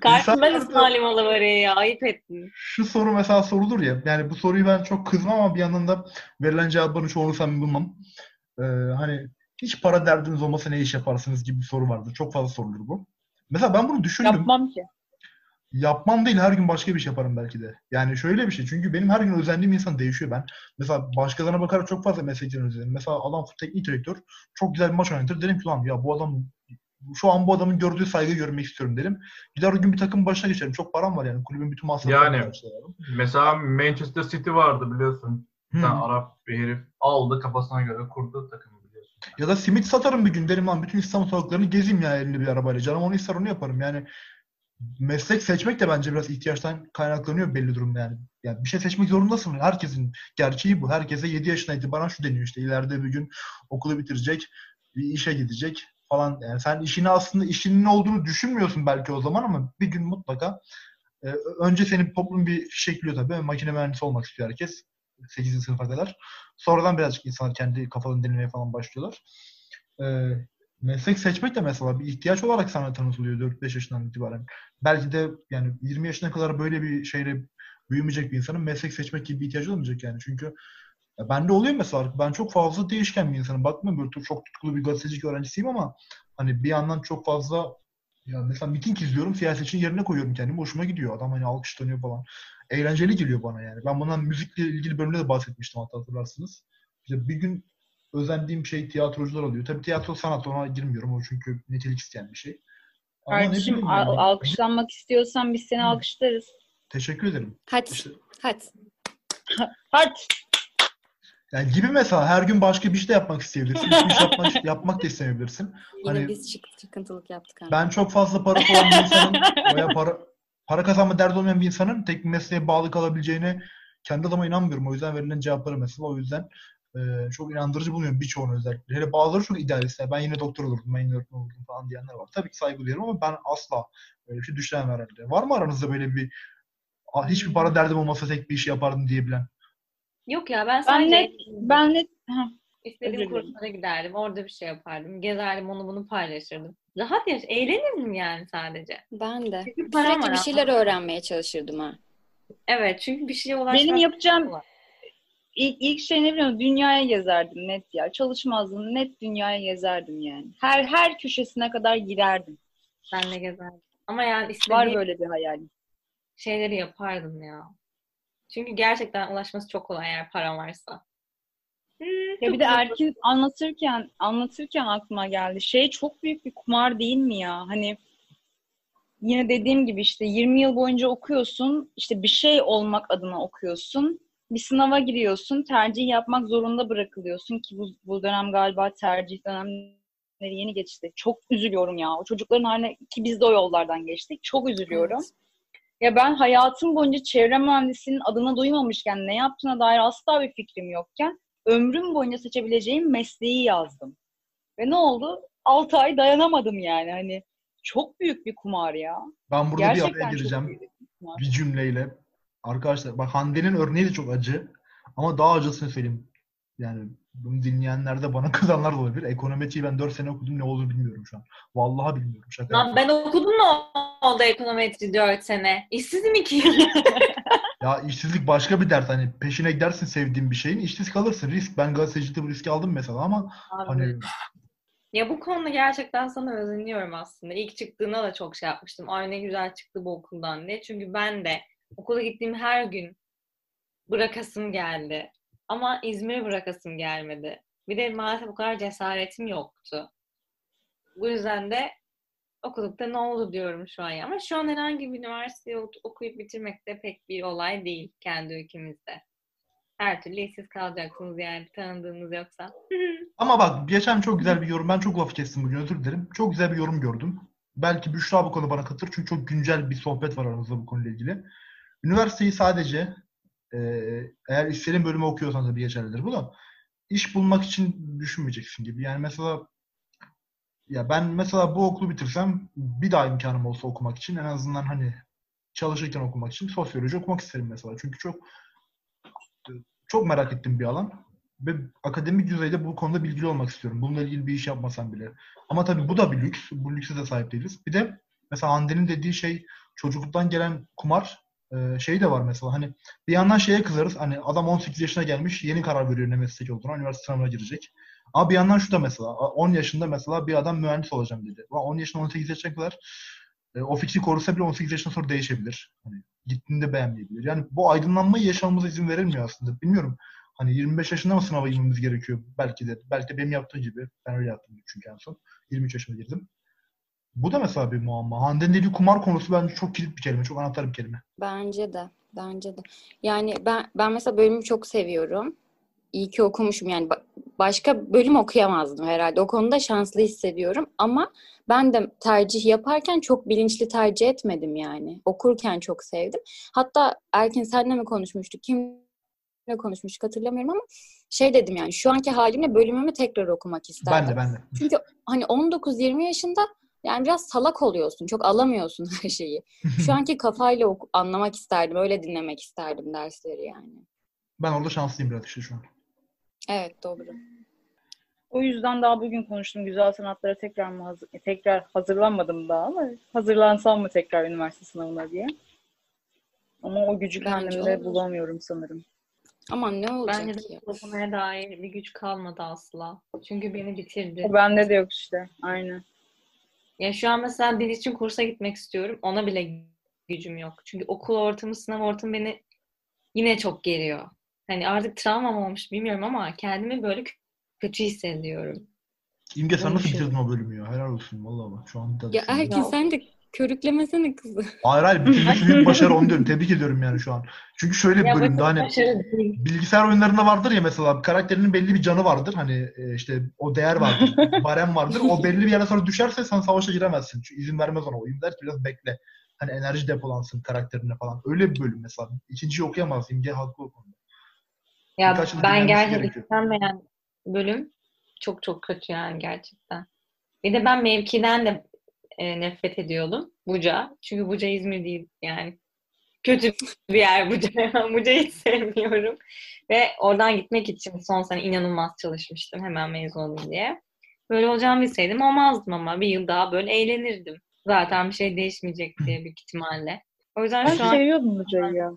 Karşımdan ısmarlayayım alavarayı ya. Ayıp ettin. şu soru mesela sorulur ya. Yani bu soruyu ben çok kızmam ama bir yandan da verilen cevapların çoğunu samimi bulmam. Ee, hani hiç para derdiniz olmasa ne iş yaparsınız gibi bir soru vardır. Çok fazla sorulur bu. Mesela ben bunu düşündüm. Yapmam ki. Yapmam değil her gün başka bir şey yaparım belki de. Yani şöyle bir şey. Çünkü benim her gün özendiğim insan değişiyor ben. Mesela başkalarına bakarak çok fazla meslekten özenirim. Mesela adam teknik direktör çok güzel bir maç oynatır. Derim ki lan ya bu adam şu an bu adamın gördüğü saygı görmek istiyorum derim. Gider o gün bir takım başına geçerim. Çok param var yani. Kulübün bütün masraflarını Yani. Mesela Manchester City vardı biliyorsun. Hı. tane Arap bir herif aldı kafasına göre kurdu takımı biliyorsun. Ya da simit satarım bir gün derim lan bütün İstanbul sokaklarını gezeyim ya elinde bir arabayla. Canım onu ister onu yaparım yani. Meslek seçmek de bence biraz ihtiyaçtan kaynaklanıyor belli durumda yani. Yani bir şey seçmek zorundasın. Herkesin gerçeği bu. Herkese 7 yaşına itibaren şu deniyor işte ileride bir gün okulu bitirecek, bir işe gidecek falan. Yani sen işini aslında işinin ne olduğunu düşünmüyorsun belki o zaman ama bir gün mutlaka e, önce senin toplum bir fişekliyor tabii. Makine mühendisi olmak istiyor herkes. 8. sınıfa kadar. Sonradan birazcık insanlar kendi kafalarını denemeye falan başlıyorlar. Ee, meslek seçmek de mesela bir ihtiyaç olarak sana tanıtılıyor 4-5 yaşından itibaren. Belki de yani 20 yaşına kadar böyle bir şeyle büyümeyecek bir insanın meslek seçmek gibi bir ihtiyacı olmayacak yani. Çünkü Ya bende oluyor mesela. Ben çok fazla değişken bir insanım. Bakma böyle çok tutkulu bir gazetecilik öğrencisiyim ama hani bir yandan çok fazla ya mesela miting izliyorum siyasetçinin yerine koyuyorum kendimi. Hoşuma gidiyor. Adam hani alkışlanıyor falan. Eğlenceli geliyor bana yani. Ben bundan müzikle ilgili bölümde de bahsetmiştim hatta hatırlarsınız. İşte bir gün özendiğim şey tiyatrocular oluyor. Tabii tiyatro sanat ona girmiyorum. O çünkü nitelik isteyen bir şey. Ama ne Kardeşim al- yani. alkışlanmak istiyorsan biz seni Hı. alkışlarız. Teşekkür ederim. Hadi. İşte Hadi. Hadi. Yani gibi mesela her gün başka bir şey de yapmak isteyebilirsin. Hiçbir iş yapmak, yapmak da istemeyebilirsin. Yine Hani- biz çık- çıkıntılık yaptık. ha. Ben çok fazla parası olan bir insanın veya para para kazanma derdi olmayan bir insanın tek bir mesleğe bağlı kalabileceğine kendi adıma inanmıyorum. O yüzden verilen cevapları mesela o yüzden e, çok inandırıcı buluyorum birçoğunu özellikle. Hele bazıları çok idealist. Yani Ben yine doktor olurdum, ben yine öğretmen olurdum falan diyenler var. Tabii ki saygı duyuyorum ama ben asla böyle bir şey düşünemem herhalde. Var mı aranızda böyle bir "Aa, hiçbir para derdim olmasa tek bir iş yapardım diyebilen? Yok ya ben Ben sadece net, ben net, Heh, istediğim kurslara giderdim. Orada bir şey yapardım. Gezerdim onu bunu paylaşırdım. Rahat yaş eğlenirdim yani sadece. Ben de. Çünkü param Sürekli var bir ama. şeyler öğrenmeye çalışırdım ha. Evet çünkü bir şeye ulaşmak benim yapacağım kolay. ilk, ilk şey ne biliyor musun? Dünyaya gezerdim net ya. Çalışmazdım. Net dünyaya gezerdim yani. Her her köşesine kadar girerdim. Ben de gezerdim. Ama yani Var böyle bir hayalim. şeyleri yapardım ya. Çünkü gerçekten ulaşması çok kolay eğer param varsa. Hmm, Ya bir de. Erkin anlatırken anlatırken aklıma geldi. Şey çok büyük bir kumar değil mi ya? Hani yine dediğim gibi işte 20 yıl boyunca okuyorsun. işte bir şey olmak adına okuyorsun. Bir sınava giriyorsun. Tercih yapmak zorunda bırakılıyorsun ki bu, bu dönem galiba tercih dönemleri yeni geçti. Çok üzülüyorum ya. O çocukların haline ki biz de o yollardan geçtik. Çok üzülüyorum. Ya ben hayatım boyunca çevre mühendisinin adını duymamışken ne yaptığına dair asla bir fikrim yokken ömrüm boyunca seçebileceğim mesleği yazdım. Ve ne oldu? 6 ay dayanamadım yani. Hani çok büyük bir kumar ya. Ben burada bir Gerçekten araya çok gireceğim. bir bir cümleyle. Arkadaşlar bak Hande'nin örneği de çok acı. Ama daha acısını söyleyeyim. Yani bunu dinleyenler de bana kızanlar da olabilir. Ekonometriyi ben 4 sene okudum ne olduğunu bilmiyorum şu an. Vallahi bilmiyorum. Şaka Lan ben okudum ne oldu ekonometri 4 sene? İşsizim iki yıl. Ya işsizlik başka bir dert. Hani peşine gidersin sevdiğin bir şeyin. işsiz kalırsın. Risk. Ben gazetecilikte bu riski aldım mesela ama Abi, hani Ya bu konuda gerçekten sana özeniyorum aslında. İlk çıktığında da çok şey yapmıştım. Ay ne güzel çıktı bu okuldan diye. Çünkü ben de okula gittiğim her gün bırakasım geldi. Ama İzmir'e bırakasım gelmedi. Bir de maalesef o kadar cesaretim yoktu. Bu yüzden de okuduk da ne oldu diyorum şu an. ya. Ama şu an herhangi bir üniversiteyi ok- okuyup bitirmek de pek bir olay değil kendi ülkemizde. Her türlü işsiz kalacaksınız yani tanıdığınız yoksa. ama bak geçen çok güzel bir yorum. Ben çok laf kestim bugün özür dilerim. Çok güzel bir yorum gördüm. Belki Büşra bu konuda bana katılır. Çünkü çok güncel bir sohbet var aramızda bu konuyla ilgili. Üniversiteyi sadece e, eğer istediğin bölümü okuyorsan tabii geçerlidir bu da iş bulmak için düşünmeyeceksin gibi. Yani mesela ya ben mesela bu okulu bitirsem bir daha imkanım olsa okumak için en azından hani çalışırken okumak için sosyoloji okumak isterim mesela. Çünkü çok çok merak ettiğim bir alan ve akademik düzeyde bu konuda bilgili olmak istiyorum. Bununla ilgili bir iş yapmasam bile. Ama tabii bu da bir lüks. Bu lükse de sahip değiliz. Bir de mesela Hande'nin dediği şey çocukluktan gelen kumar e, şey de var mesela hani bir yandan şeye kızarız hani adam 18 yaşına gelmiş yeni karar veriyor ne meslek olduğuna üniversite sınavına girecek. Ama bir yandan şu da mesela 10 yaşında mesela bir adam mühendis olacağım dedi. Ulan 10 yaşından 18 yaşına kadar e, o fikri korusa bile 18 yaşından sonra değişebilir. Hani gittiğinde beğenmeyebilir. Yani bu aydınlanmayı yaşamamıza izin verilmiyor aslında. Bilmiyorum. Hani 25 yaşında mı sınava girmemiz gerekiyor? Belki de. Belki de benim yaptığım gibi. Ben öyle yaptım çünkü en son. 23 yaşında girdim. Bu da mesela bir muamma. Hande'nin dediği kumar konusu bence çok kilit bir kelime. Çok anahtar bir kelime. Bence de. Bence de. Yani ben ben mesela bölümü çok seviyorum. İyi ki okumuşum yani ba- başka bölüm okuyamazdım herhalde. O konuda şanslı hissediyorum ama ben de tercih yaparken çok bilinçli tercih etmedim yani. Okurken çok sevdim. Hatta Erkin senle mi konuşmuştuk? Kimle konuşmuştuk hatırlamıyorum ama şey dedim yani şu anki halimle bölümümü tekrar okumak isterdim. Ben de ben de. Çünkü hani 19-20 yaşında yani biraz salak oluyorsun. Çok alamıyorsun her şeyi. Şu anki kafayla oku- anlamak isterdim. Öyle dinlemek isterdim dersleri yani. Ben orada şanslıyım biraz işte şu an. Evet doğru. O yüzden daha bugün konuştum. Güzel sanatlara tekrar mı hazır, tekrar hazırlanmadım daha ama hazırlansam mı tekrar üniversite sınavına diye. Ama o gücü Bence kendimde olur. bulamıyorum sanırım. Aman ne olacak Bence de ya? yapmaya dair bir güç kalmadı asla. Çünkü beni bitirdi. O bende de yok işte. Aynen. Ya şu an mesela bir için kursa gitmek istiyorum. Ona bile gücüm yok. Çünkü okul ortamı, sınav ortamı beni yine çok geriyor. Hani artık travmam olmuş bilmiyorum ama kendimi böyle kö- kötü hissediyorum. İmge sen nasıl bitirdin o bölümü ya? Helal olsun vallahi bak. Şu an da Ya Erkin sen de körüklemesene kızı. Hayır hayır bitirmesi büyük başarı onu diyorum. Tebrik ediyorum yani şu an. Çünkü şöyle bir bölümde hani bilgisayar oyunlarında vardır ya mesela karakterinin belli bir canı vardır. Hani e, işte o değer vardır. barem vardır. O belli bir yere sonra düşerse sen savaşa giremezsin. Çünkü izin vermez ona. Oyun der ki biraz bekle. Hani enerji depolansın karakterine falan. Öyle bir bölüm mesela. İkinciyi okuyamaz. İmge haklı o konuda. Ya ben gerçekten istenmeyen bölüm çok çok kötü yani gerçekten. Bir de ben mevkiden de e, nefret ediyordum. Buca. Çünkü Buca İzmir değil yani. Kötü bir yer Buca. Buca'yı hiç sevmiyorum. Ve oradan gitmek için son sene inanılmaz çalışmıştım hemen mezun olayım diye. Böyle olacağımı bilseydim olmazdım ama bir yıl daha böyle eğlenirdim. Zaten bir şey değişmeyecek diye büyük ihtimalle. O yüzden Ben şu an seviyordum hocayı ya.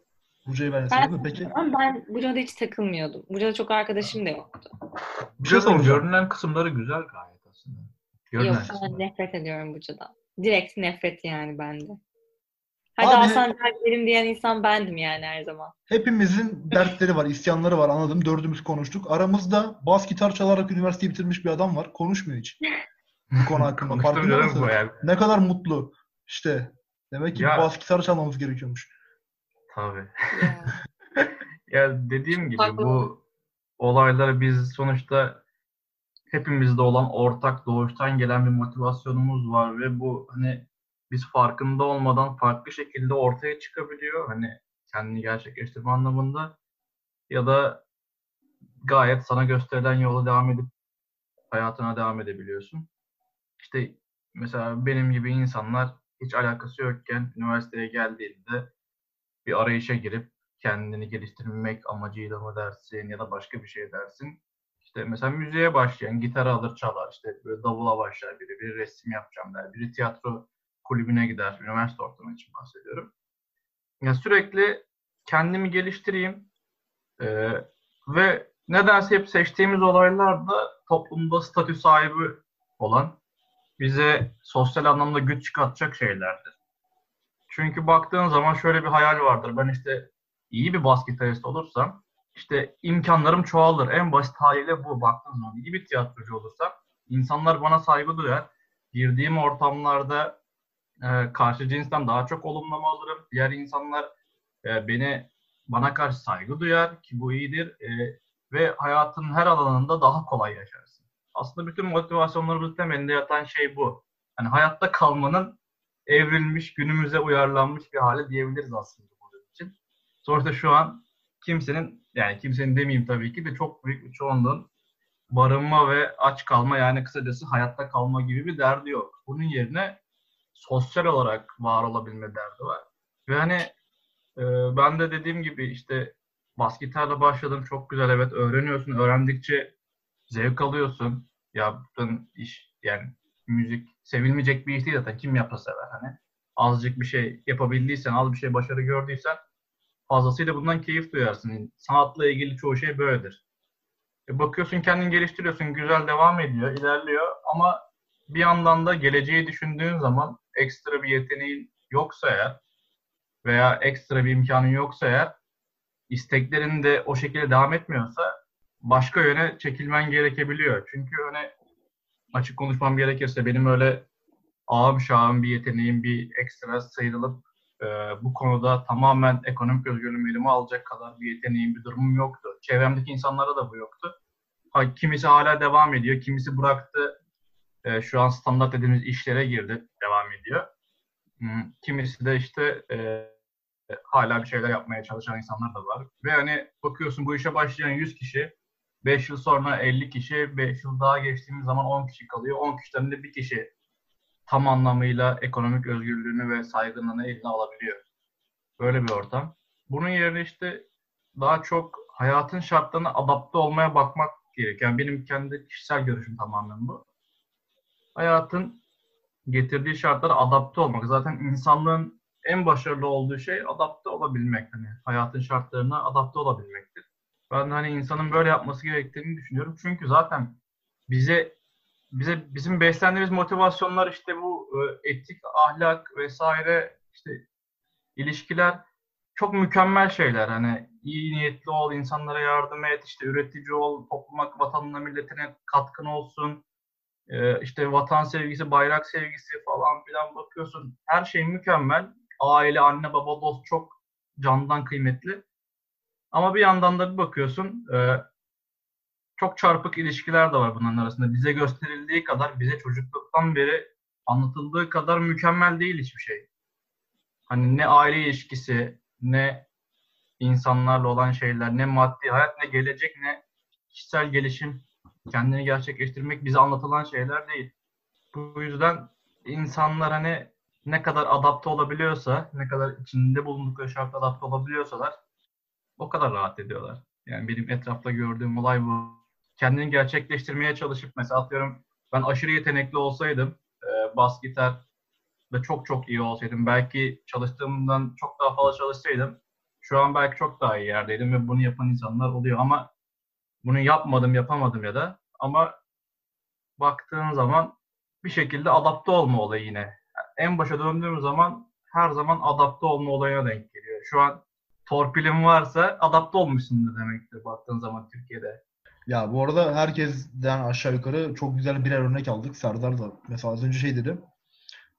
Buca'yı ben de ben, sevdim. Peki ama ben Buca'da hiç takılmıyordum. Buca'da çok arkadaşım da yoktu. bir şey Buca'nın soracağım. görünen kısımları güzel gayet aslında. Görünen Yok ben nefret ediyorum Buca'dan. Direkt nefret yani bende. Hadi Abi- Hasan Dertlerim diyen insan bendim yani her zaman. Hepimizin dertleri var, isyanları var anladım. Dördümüz konuştuk. Aramızda bas gitar çalarak üniversiteyi bitirmiş bir adam var. Konuşmuyor hiç. Bu konu hakkında. Farkında mısın? yani. Ne kadar mutlu. İşte. Demek ki Ya- bas gitar çalmamız gerekiyormuş. Tabii. Ya. Ya dediğim gibi Haklı. bu olayları biz sonuçta hepimizde olan ortak doğuştan gelen bir motivasyonumuz var ve bu hani biz farkında olmadan farklı şekilde ortaya çıkabiliyor. Hani kendini gerçekleştirme anlamında ya da gayet sana gösterilen yola devam edip hayatına devam edebiliyorsun. İşte mesela benim gibi insanlar hiç alakası yokken üniversiteye geldiğinde bir arayışa girip kendini geliştirmek amacıyla mı dersin ya da başka bir şey dersin. İşte mesela müziğe başlayan gitarı alır çalar işte böyle davula başlar biri, biri resim yapacağım der, biri tiyatro kulübüne gider, üniversite ortamı için bahsediyorum. Ya sürekli kendimi geliştireyim eee, ve nedense hep seçtiğimiz olaylar da toplumda statü sahibi olan bize sosyal anlamda güç çıkartacak şeylerdir. Çünkü baktığın zaman şöyle bir hayal vardır. Ben işte iyi bir bas olursam işte imkanlarım çoğalır. En basit haliyle bu. Baktığın zaman iyi bir tiyatrocu olursam insanlar bana saygı duyar. Girdiğim ortamlarda e, karşı cinsten daha çok olumlama alırım. Diğer insanlar e, beni bana karşı saygı duyar ki bu iyidir. E, ve hayatın her alanında daha kolay yaşarsın. Aslında bütün motivasyonlarımızın temelinde yatan şey bu. Hani hayatta kalmanın evrilmiş, günümüze uyarlanmış bir hale diyebiliriz aslında bunun için. Sonuçta şu an kimsenin, yani kimsenin demeyeyim tabii ki de çok büyük bir çoğunluğun barınma ve aç kalma yani kısacası hayatta kalma gibi bir derdi yok. Bunun yerine sosyal olarak var olabilme derdi var. Ve hani e, ben de dediğim gibi işte bas gitarla başladım. Çok güzel evet öğreniyorsun. Öğrendikçe zevk alıyorsun. Yaptığın iş yani müzik sevilmeyecek bir iş değil zaten. Kim yapsa sever hani. Azıcık bir şey yapabildiysen, az bir şey başarı gördüysen fazlasıyla bundan keyif duyarsın. Sanatla ilgili çoğu şey böyledir. E bakıyorsun kendini geliştiriyorsun, güzel devam ediyor, ilerliyor ama bir yandan da geleceği düşündüğün zaman ekstra bir yeteneğin yoksa eğer veya ekstra bir imkanın yoksa eğer isteklerin de o şekilde devam etmiyorsa başka yöne çekilmen gerekebiliyor. Çünkü hani açık konuşmam gerekirse benim öyle ağım şahım bir yeteneğim, bir ekstra sıyrılıp e, bu konuda tamamen ekonomik özgürlüğümü elime alacak kadar bir yeteneğim, bir durumum yoktu. Çevremdeki insanlara da bu yoktu. Ha, kimisi hala devam ediyor, kimisi bıraktı. E, şu an standart dediğimiz işlere girdi, devam ediyor. Hmm, Kimisi de işte e, hala bir şeyler yapmaya çalışan insanlar da var. Ve hani bakıyorsun bu işe başlayan 100 kişi 5 yıl sonra 50 kişi, 5 yıl daha geçtiğimiz zaman 10 kişi kalıyor. 10 kişiden de bir kişi tam anlamıyla ekonomik özgürlüğünü ve saygınlığını eline alabiliyor. Böyle bir ortam. Bunun yerine işte daha çok hayatın şartlarına adapte olmaya bakmak gerekiyor. Yani benim kendi kişisel görüşüm tamamen bu. Hayatın getirdiği şartlara adapte olmak. Zaten insanlığın en başarılı olduğu şey adapte olabilmek. Hani hayatın şartlarına adapte olabilmektir. Ben hani insanın böyle yapması gerektiğini düşünüyorum. Çünkü zaten bize bize bizim beslendiğimiz motivasyonlar işte bu e, etik, ahlak vesaire işte ilişkiler çok mükemmel şeyler. Hani iyi niyetli ol, insanlara yardım et, işte üretici ol, topluma, vatanına, milletine katkın olsun. E, işte vatan sevgisi, bayrak sevgisi falan filan bakıyorsun. Her şey mükemmel. Aile, anne, baba, dost çok candan kıymetli. Ama bir yandan da bir bakıyorsun e, çok çarpık ilişkiler de var bunların arasında. Bize gösterildiği kadar, bize çocukluktan beri anlatıldığı kadar mükemmel değil hiçbir şey. Hani ne aile ilişkisi, ne insanlarla olan şeyler, ne maddi hayat, ne gelecek, ne kişisel gelişim, kendini gerçekleştirmek bize anlatılan şeyler değil. Bu yüzden insanlar hani ne kadar adapte olabiliyorsa, ne kadar içinde bulundukları şartta adapte olabiliyorsalar o kadar rahat ediyorlar. Yani benim etrafta gördüğüm olay bu. Kendini gerçekleştirmeye çalışıp mesela atıyorum ben aşırı yetenekli olsaydım e, bas gitar ve çok çok iyi olsaydım belki çalıştığımdan çok daha fazla çalışsaydım şu an belki çok daha iyi yerdeydim ve bunu yapan insanlar oluyor ama bunu yapmadım yapamadım ya da ama baktığın zaman bir şekilde adapte olma olayı yine. En başa döndüğüm zaman her zaman adapte olma olayına denk geliyor. Şu an torpilin varsa adapte olmuşsundur demektir baktığın zaman Türkiye'de. Ya bu arada herkesten aşağı yukarı çok güzel birer örnek aldık. Serdar da mesela az önce şey dedi.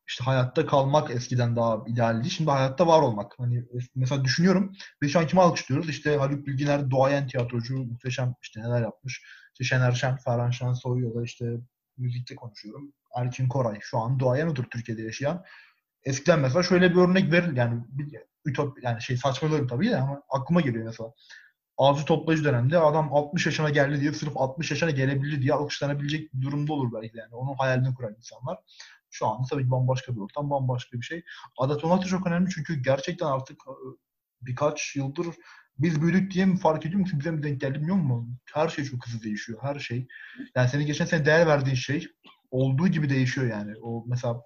İşte hayatta kalmak eskiden daha idealdi. Şimdi hayatta var olmak. Hani mesela düşünüyorum. Biz şu an kimi alkışlıyoruz? İşte Haluk Bilginer, doğayan tiyatrocu, muhteşem işte neler yapmış. İşte Şener Şen, Ferhan Şensoy ya da işte müzikte konuşuyorum. Erkin Koray şu an doğayan odur Türkiye'de yaşayan. Eskiden mesela şöyle bir örnek verir yani bir, ütop yani şey saçmalıyorum tabii de ama aklıma geliyor mesela. Avcı toplayıcı dönemde adam 60 yaşına geldi diye sırf 60 yaşına gelebildi diye alkışlanabilecek bir durumda olur belki yani. Onun hayalini kuran insanlar. Şu an tabii ki bambaşka bir ortam, bambaşka bir şey. Da çok önemli çünkü gerçekten artık e, birkaç yıldır biz büyüdük diye mi fark ediyor musun? Bize mi denk geldi bilmiyor musun? Her şey çok hızlı değişiyor. Her şey. Yani senin geçen sene değer verdiğin şey olduğu gibi değişiyor yani. O mesela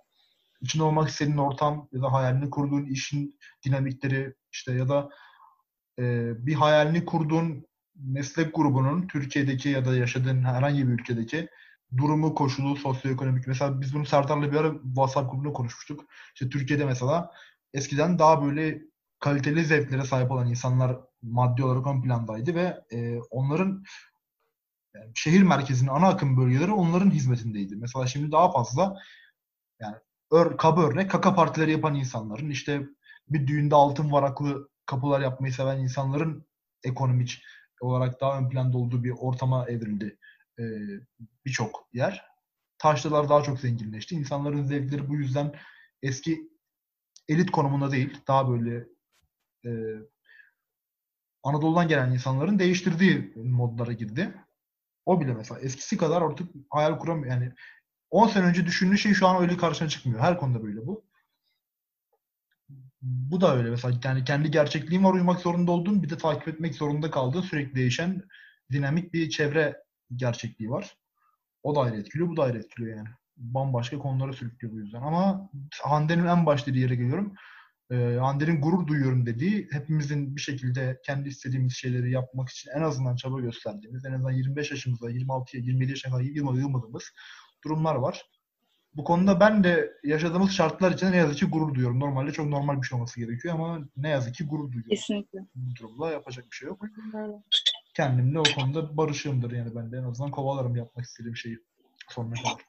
içinde olmak istediğin ortam ya da hayalini kurduğun işin dinamikleri işte ya da e, bir hayalini kurduğun meslek grubunun Türkiye'deki ya da yaşadığın herhangi bir ülkedeki durumu, koşulu, sosyoekonomik. Mesela biz bunu Serdar'la bir ara WhatsApp grubunda konuşmuştuk. İşte Türkiye'de mesela eskiden daha böyle kaliteli zevklere sahip olan insanlar maddi olarak ön plandaydı ve e, onların yani şehir merkezinin ana akım bölgeleri onların hizmetindeydi. Mesela şimdi daha fazla yani ör, kaba örnek kaka partileri yapan insanların işte bir düğünde altın varaklı kapılar yapmayı seven insanların ekonomik olarak daha ön planda olduğu bir ortama evrildi e, birçok yer. Taşlılar daha çok zenginleşti. İnsanların zevkleri bu yüzden eski elit konumunda değil, daha böyle e, Anadolu'dan gelen insanların değiştirdiği modlara girdi. O bile mesela eskisi kadar artık hayal kuramıyor. Yani 10 sene önce düşündüğü şey şu an öyle karşına çıkmıyor. Her konuda böyle bu. Bu da öyle mesela yani kendi gerçekliğim var uymak zorunda olduğum bir de takip etmek zorunda kaldığın sürekli değişen dinamik bir çevre gerçekliği var. O da ayrı etkiliyor, bu da ayrı etkiliyor yani. Bambaşka konulara sürüklüyor bu yüzden. Ama Hande'nin en başta yere geliyorum. Ee, Hande'nin gurur duyuyorum dediği hepimizin bir şekilde kendi istediğimiz şeyleri yapmak için en azından çaba gösterdiğimiz, en azından 25 yaşımızda, 26'ya, 27 yaşına kadar yılmadığımız durumlar var. Bu konuda ben de yaşadığımız şartlar için ne yazık ki gurur duyuyorum. Normalde çok normal bir şey olması gerekiyor ama ne yazık ki gurur duyuyorum. Kesinlikle. Bu durumda yapacak bir şey yok. Kendimle o konuda barışığımdır yani ben de en azından kovalarım yapmak istediğim şeyi sonuna kadar.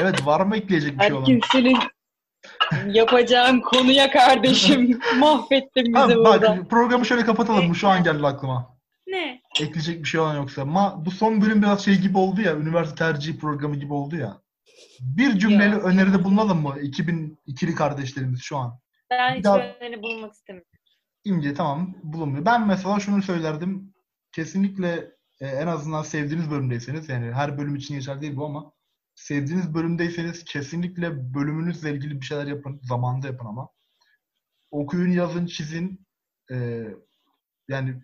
Evet var mı ekleyecek bir şey olan? Erkin senin yapacağın konuya kardeşim mahvettin bizi burada. bak programı şöyle kapatalım. Şu an geldi aklıma. Ne? Ekleyecek bir şey olan yoksa. Ama bu son bölüm biraz şey gibi oldu ya. Üniversite tercih programı gibi oldu ya. Bir cümleyle Yok. öneride bulunalım mı? 2002'li kardeşlerimiz şu an. Ben Bir hiç daha- öneri bulunmak istemiyorum. İmce tamam bulunmuyor. Ben mesela şunu söylerdim. Kesinlikle e, en azından sevdiğiniz bölümdeyseniz yani her bölüm için geçerli değil bu ama sevdiğiniz bölümdeyseniz kesinlikle bölümünüzle ilgili bir şeyler yapın. Zamanında yapın ama. Okuyun, yazın, çizin. E, yani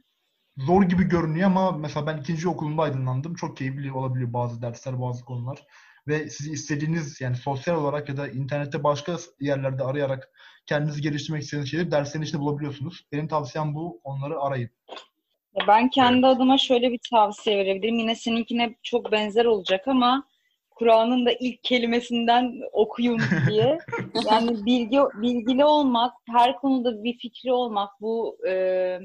zor gibi görünüyor ama mesela ben ikinci okulumda aydınlandım. Çok keyifli olabiliyor bazı dersler, bazı konular. Ve sizi istediğiniz yani sosyal olarak ya da internette başka yerlerde arayarak kendinizi geliştirmek istediğiniz şeyleri derslerin içinde bulabiliyorsunuz. Benim tavsiyem bu. Onları arayın. Ben kendi adıma şöyle bir tavsiye verebilirim. Yine seninkine çok benzer olacak ama Kur'an'ın da ilk kelimesinden okuyun diye. Yani bilgi bilgili olmak, her konuda bir fikri olmak bu e,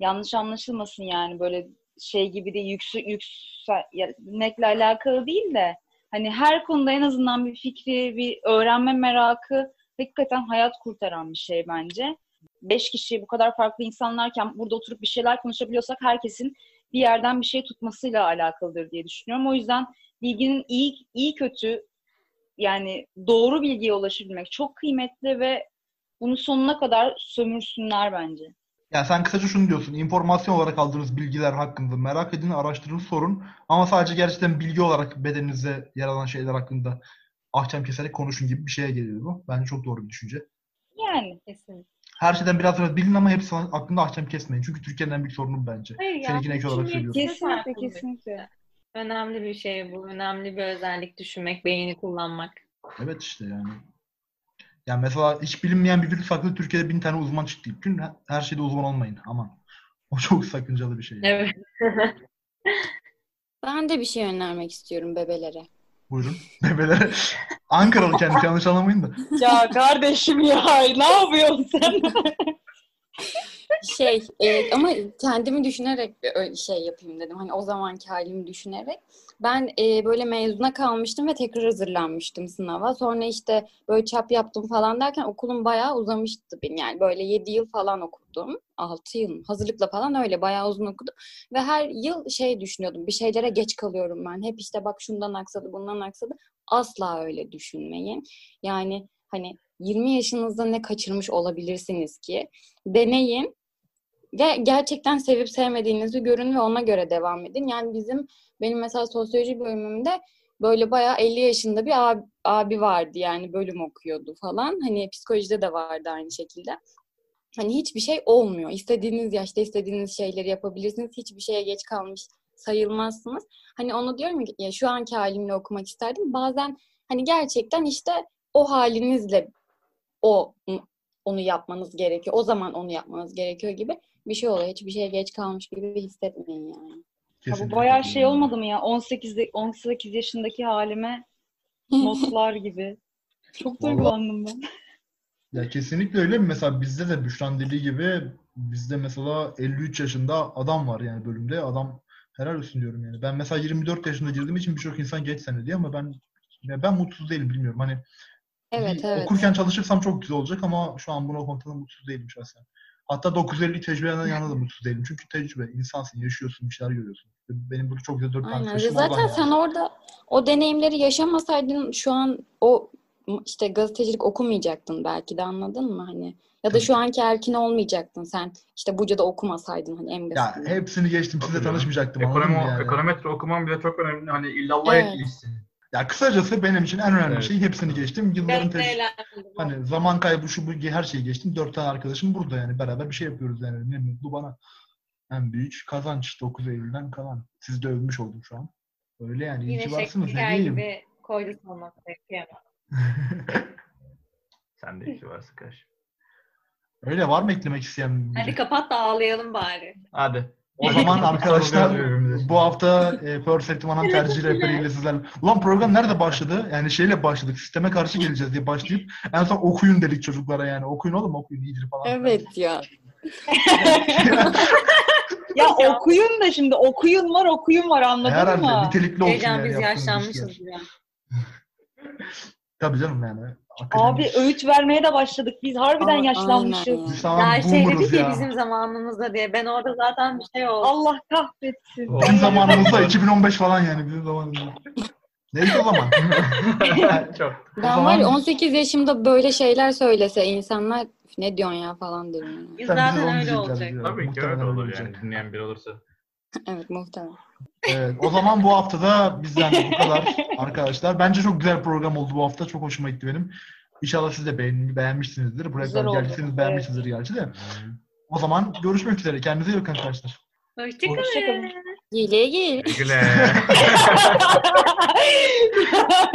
yanlış anlaşılmasın yani böyle şey gibi değil yüksü, yükselmekle alakalı değil de hani her konuda en azından bir fikri, bir öğrenme merakı hakikaten hayat kurtaran bir şey bence. Beş kişi bu kadar farklı insanlarken burada oturup bir şeyler konuşabiliyorsak herkesin bir yerden bir şey tutmasıyla alakalıdır diye düşünüyorum. O yüzden bilginin iyi iyi kötü yani doğru bilgiye ulaşabilmek çok kıymetli ve bunu sonuna kadar sömürsünler bence. Yani sen kısaca şunu diyorsun. informasyon olarak aldığınız bilgiler hakkında merak edin, araştırın, sorun. Ama sadece gerçekten bilgi olarak bedeninize yer alan şeyler hakkında ahkam keserek konuşun gibi bir şeye geliyor bu. Bence çok doğru bir düşünce. Yani Kesinlikle. Her şeyden biraz biraz bilin ama hepsi hakkında ahkam kesmeyin. Çünkü Türkiye'nin en büyük sorunu bu bence. Hayır ya, Seninkine ek olarak söylüyorum. kesinlikle kesinlikle. Önemli bir şey bu. Önemli bir özellik düşünmek, beyni kullanmak. Evet işte yani. Yani mesela hiç bilinmeyen bir virüs hakkında Türkiye'de bin tane uzman çıktı ilk gün. Her şeyde uzman olmayın. Aman. O çok sakıncalı bir şey. Evet. Ben de bir şey önermek istiyorum bebelere. Buyurun. Bebelere. Ankaralı kendisi yanlış anlamayın da. Ya kardeşim ya ne yapıyorsun sen? Şey e, ama kendimi düşünerek şey yapayım dedim. Hani o zamanki halimi düşünerek. Ben e, böyle mezuna kalmıştım ve tekrar hazırlanmıştım sınava. Sonra işte böyle çap yaptım falan derken okulum bayağı uzamıştı benim. Yani böyle 7 yıl falan okudum. 6 yıl? Hazırlıkla falan öyle bayağı uzun okudum. Ve her yıl şey düşünüyordum. Bir şeylere geç kalıyorum ben. Hep işte bak şundan aksadı, bundan aksadı. Asla öyle düşünmeyin. Yani hani 20 yaşınızda ne kaçırmış olabilirsiniz ki? Deneyin ve gerçekten sevip sevmediğinizi görün ve ona göre devam edin. Yani bizim benim mesela sosyoloji bölümümde böyle bayağı 50 yaşında bir abi, abi vardı yani bölüm okuyordu falan. Hani psikolojide de vardı aynı şekilde. Hani hiçbir şey olmuyor. İstediğiniz yaşta istediğiniz şeyleri yapabilirsiniz. Hiçbir şeye geç kalmış sayılmazsınız. Hani onu diyorum ki ya şu anki halimle okumak isterdim. Bazen hani gerçekten işte o halinizle o onu yapmanız gerekiyor. O zaman onu yapmanız gerekiyor gibi bir şey oluyor. Hiçbir şeye geç kalmış gibi hissetmeyin yani. Ya bu Kesinlikle. bayağı şey olmadı mı ya? 18 de- 18 yaşındaki halime notlar gibi. Çok duygulandım ben. Ya kesinlikle öyle. Mesela bizde de Büşra'nın dediği gibi bizde mesela 53 yaşında adam var yani bölümde. Adam helal olsun diyorum yani. Ben mesela 24 yaşında girdiğim için birçok insan geç sene diyor ama ben ya ben mutsuz değilim bilmiyorum. Hani Evet evet. okurken çalışırsam çok güzel olacak ama şu an bunu konuda mutsuz değilim şahsen. Hatta 950 tecrübeden yana da mutsuz değilim. Çünkü tecrübe, insansın, yaşıyorsun, bir şeyler görüyorsun. Benim burada çok güzel dört tane Aynen. oradan Zaten yani. sen orada o deneyimleri yaşamasaydın şu an o işte gazetecilik okumayacaktın belki de anladın mı hani ya da Tabii. şu anki erkin olmayacaktın sen işte Buca'da okumasaydın hani en Ya hepsini geçtim. Canım. tanışmayacaktım. Ekonomi, yani? Ekonometre okumam bile çok önemli. Hani illallah Evet. etmişsin. Ya kısacası benim için en önemli Evet. şey hepsini geçtim. Yılların eğlendim. Hani zaman kaybı şu bu her şeyi geçtim. Dört tane arkadaşım burada yani beraber bir şey yapıyoruz yani. Ne mutlu bana. En büyük kazanç 9 Eylül'den kalan. Siz de övmüş oldum şu an. Öyle yani. iyi Yine şeker gibi koydu sonuna kıyamam. Sen de iki varsın kardeşim. Öyle var mı eklemek isteyen? Hadi kapat da ağlayalım bari. Hadi. O zaman arkadaşlar bu hafta e, Pearl Septiman'ın tercih rehberiyle sizlerle. Ulan program nerede başladı? Yani şeyle başladık. Sisteme karşı geleceğiz diye başlayıp en son okuyun dedik çocuklara yani. Okuyun oğlum okuyun iyidir falan. Evet ya. Ya okuyun da şimdi okuyun var okuyun var anladın Herhalde mı? nitelikli olsun Heyecan yani biz yaşlanmışız ya. Tabii canım yani. Abi Akademik. öğüt vermeye de başladık. Biz harbiden Aa, yaşlanmışız. Ya şey dedik ya ya. bizim zamanımızda diye. Ben orada zaten bir şey oldu. Allah kahretsin. Bizim zamanımızda 2015 falan yani bizim zamanımızda. Neyse o zaman. çok. O Ben var ya 18 yaşımda böyle şeyler söylese insanlar "Üf, ne diyorsun ya falan derim. yani. Biz zaten öyle olacak. Tabii ki öyle olur olacak. yani dinleyen biri olursa. Evet muhtemelen. Evet, o zaman bu haftada bizden de bu kadar arkadaşlar. Bence çok güzel program oldu bu hafta. Çok hoşuma gitti benim. İnşallah siz de beğen, beğenmişsinizdir. Buraya Güzel kadar geldiyseniz Evet. beğenmişsinizdir gerçi de. O zaman görüşmek üzere. Kendinize iyi bakın arkadaşlar. Hoşçakalın. Hoşçakalın. Güle güle. Güle.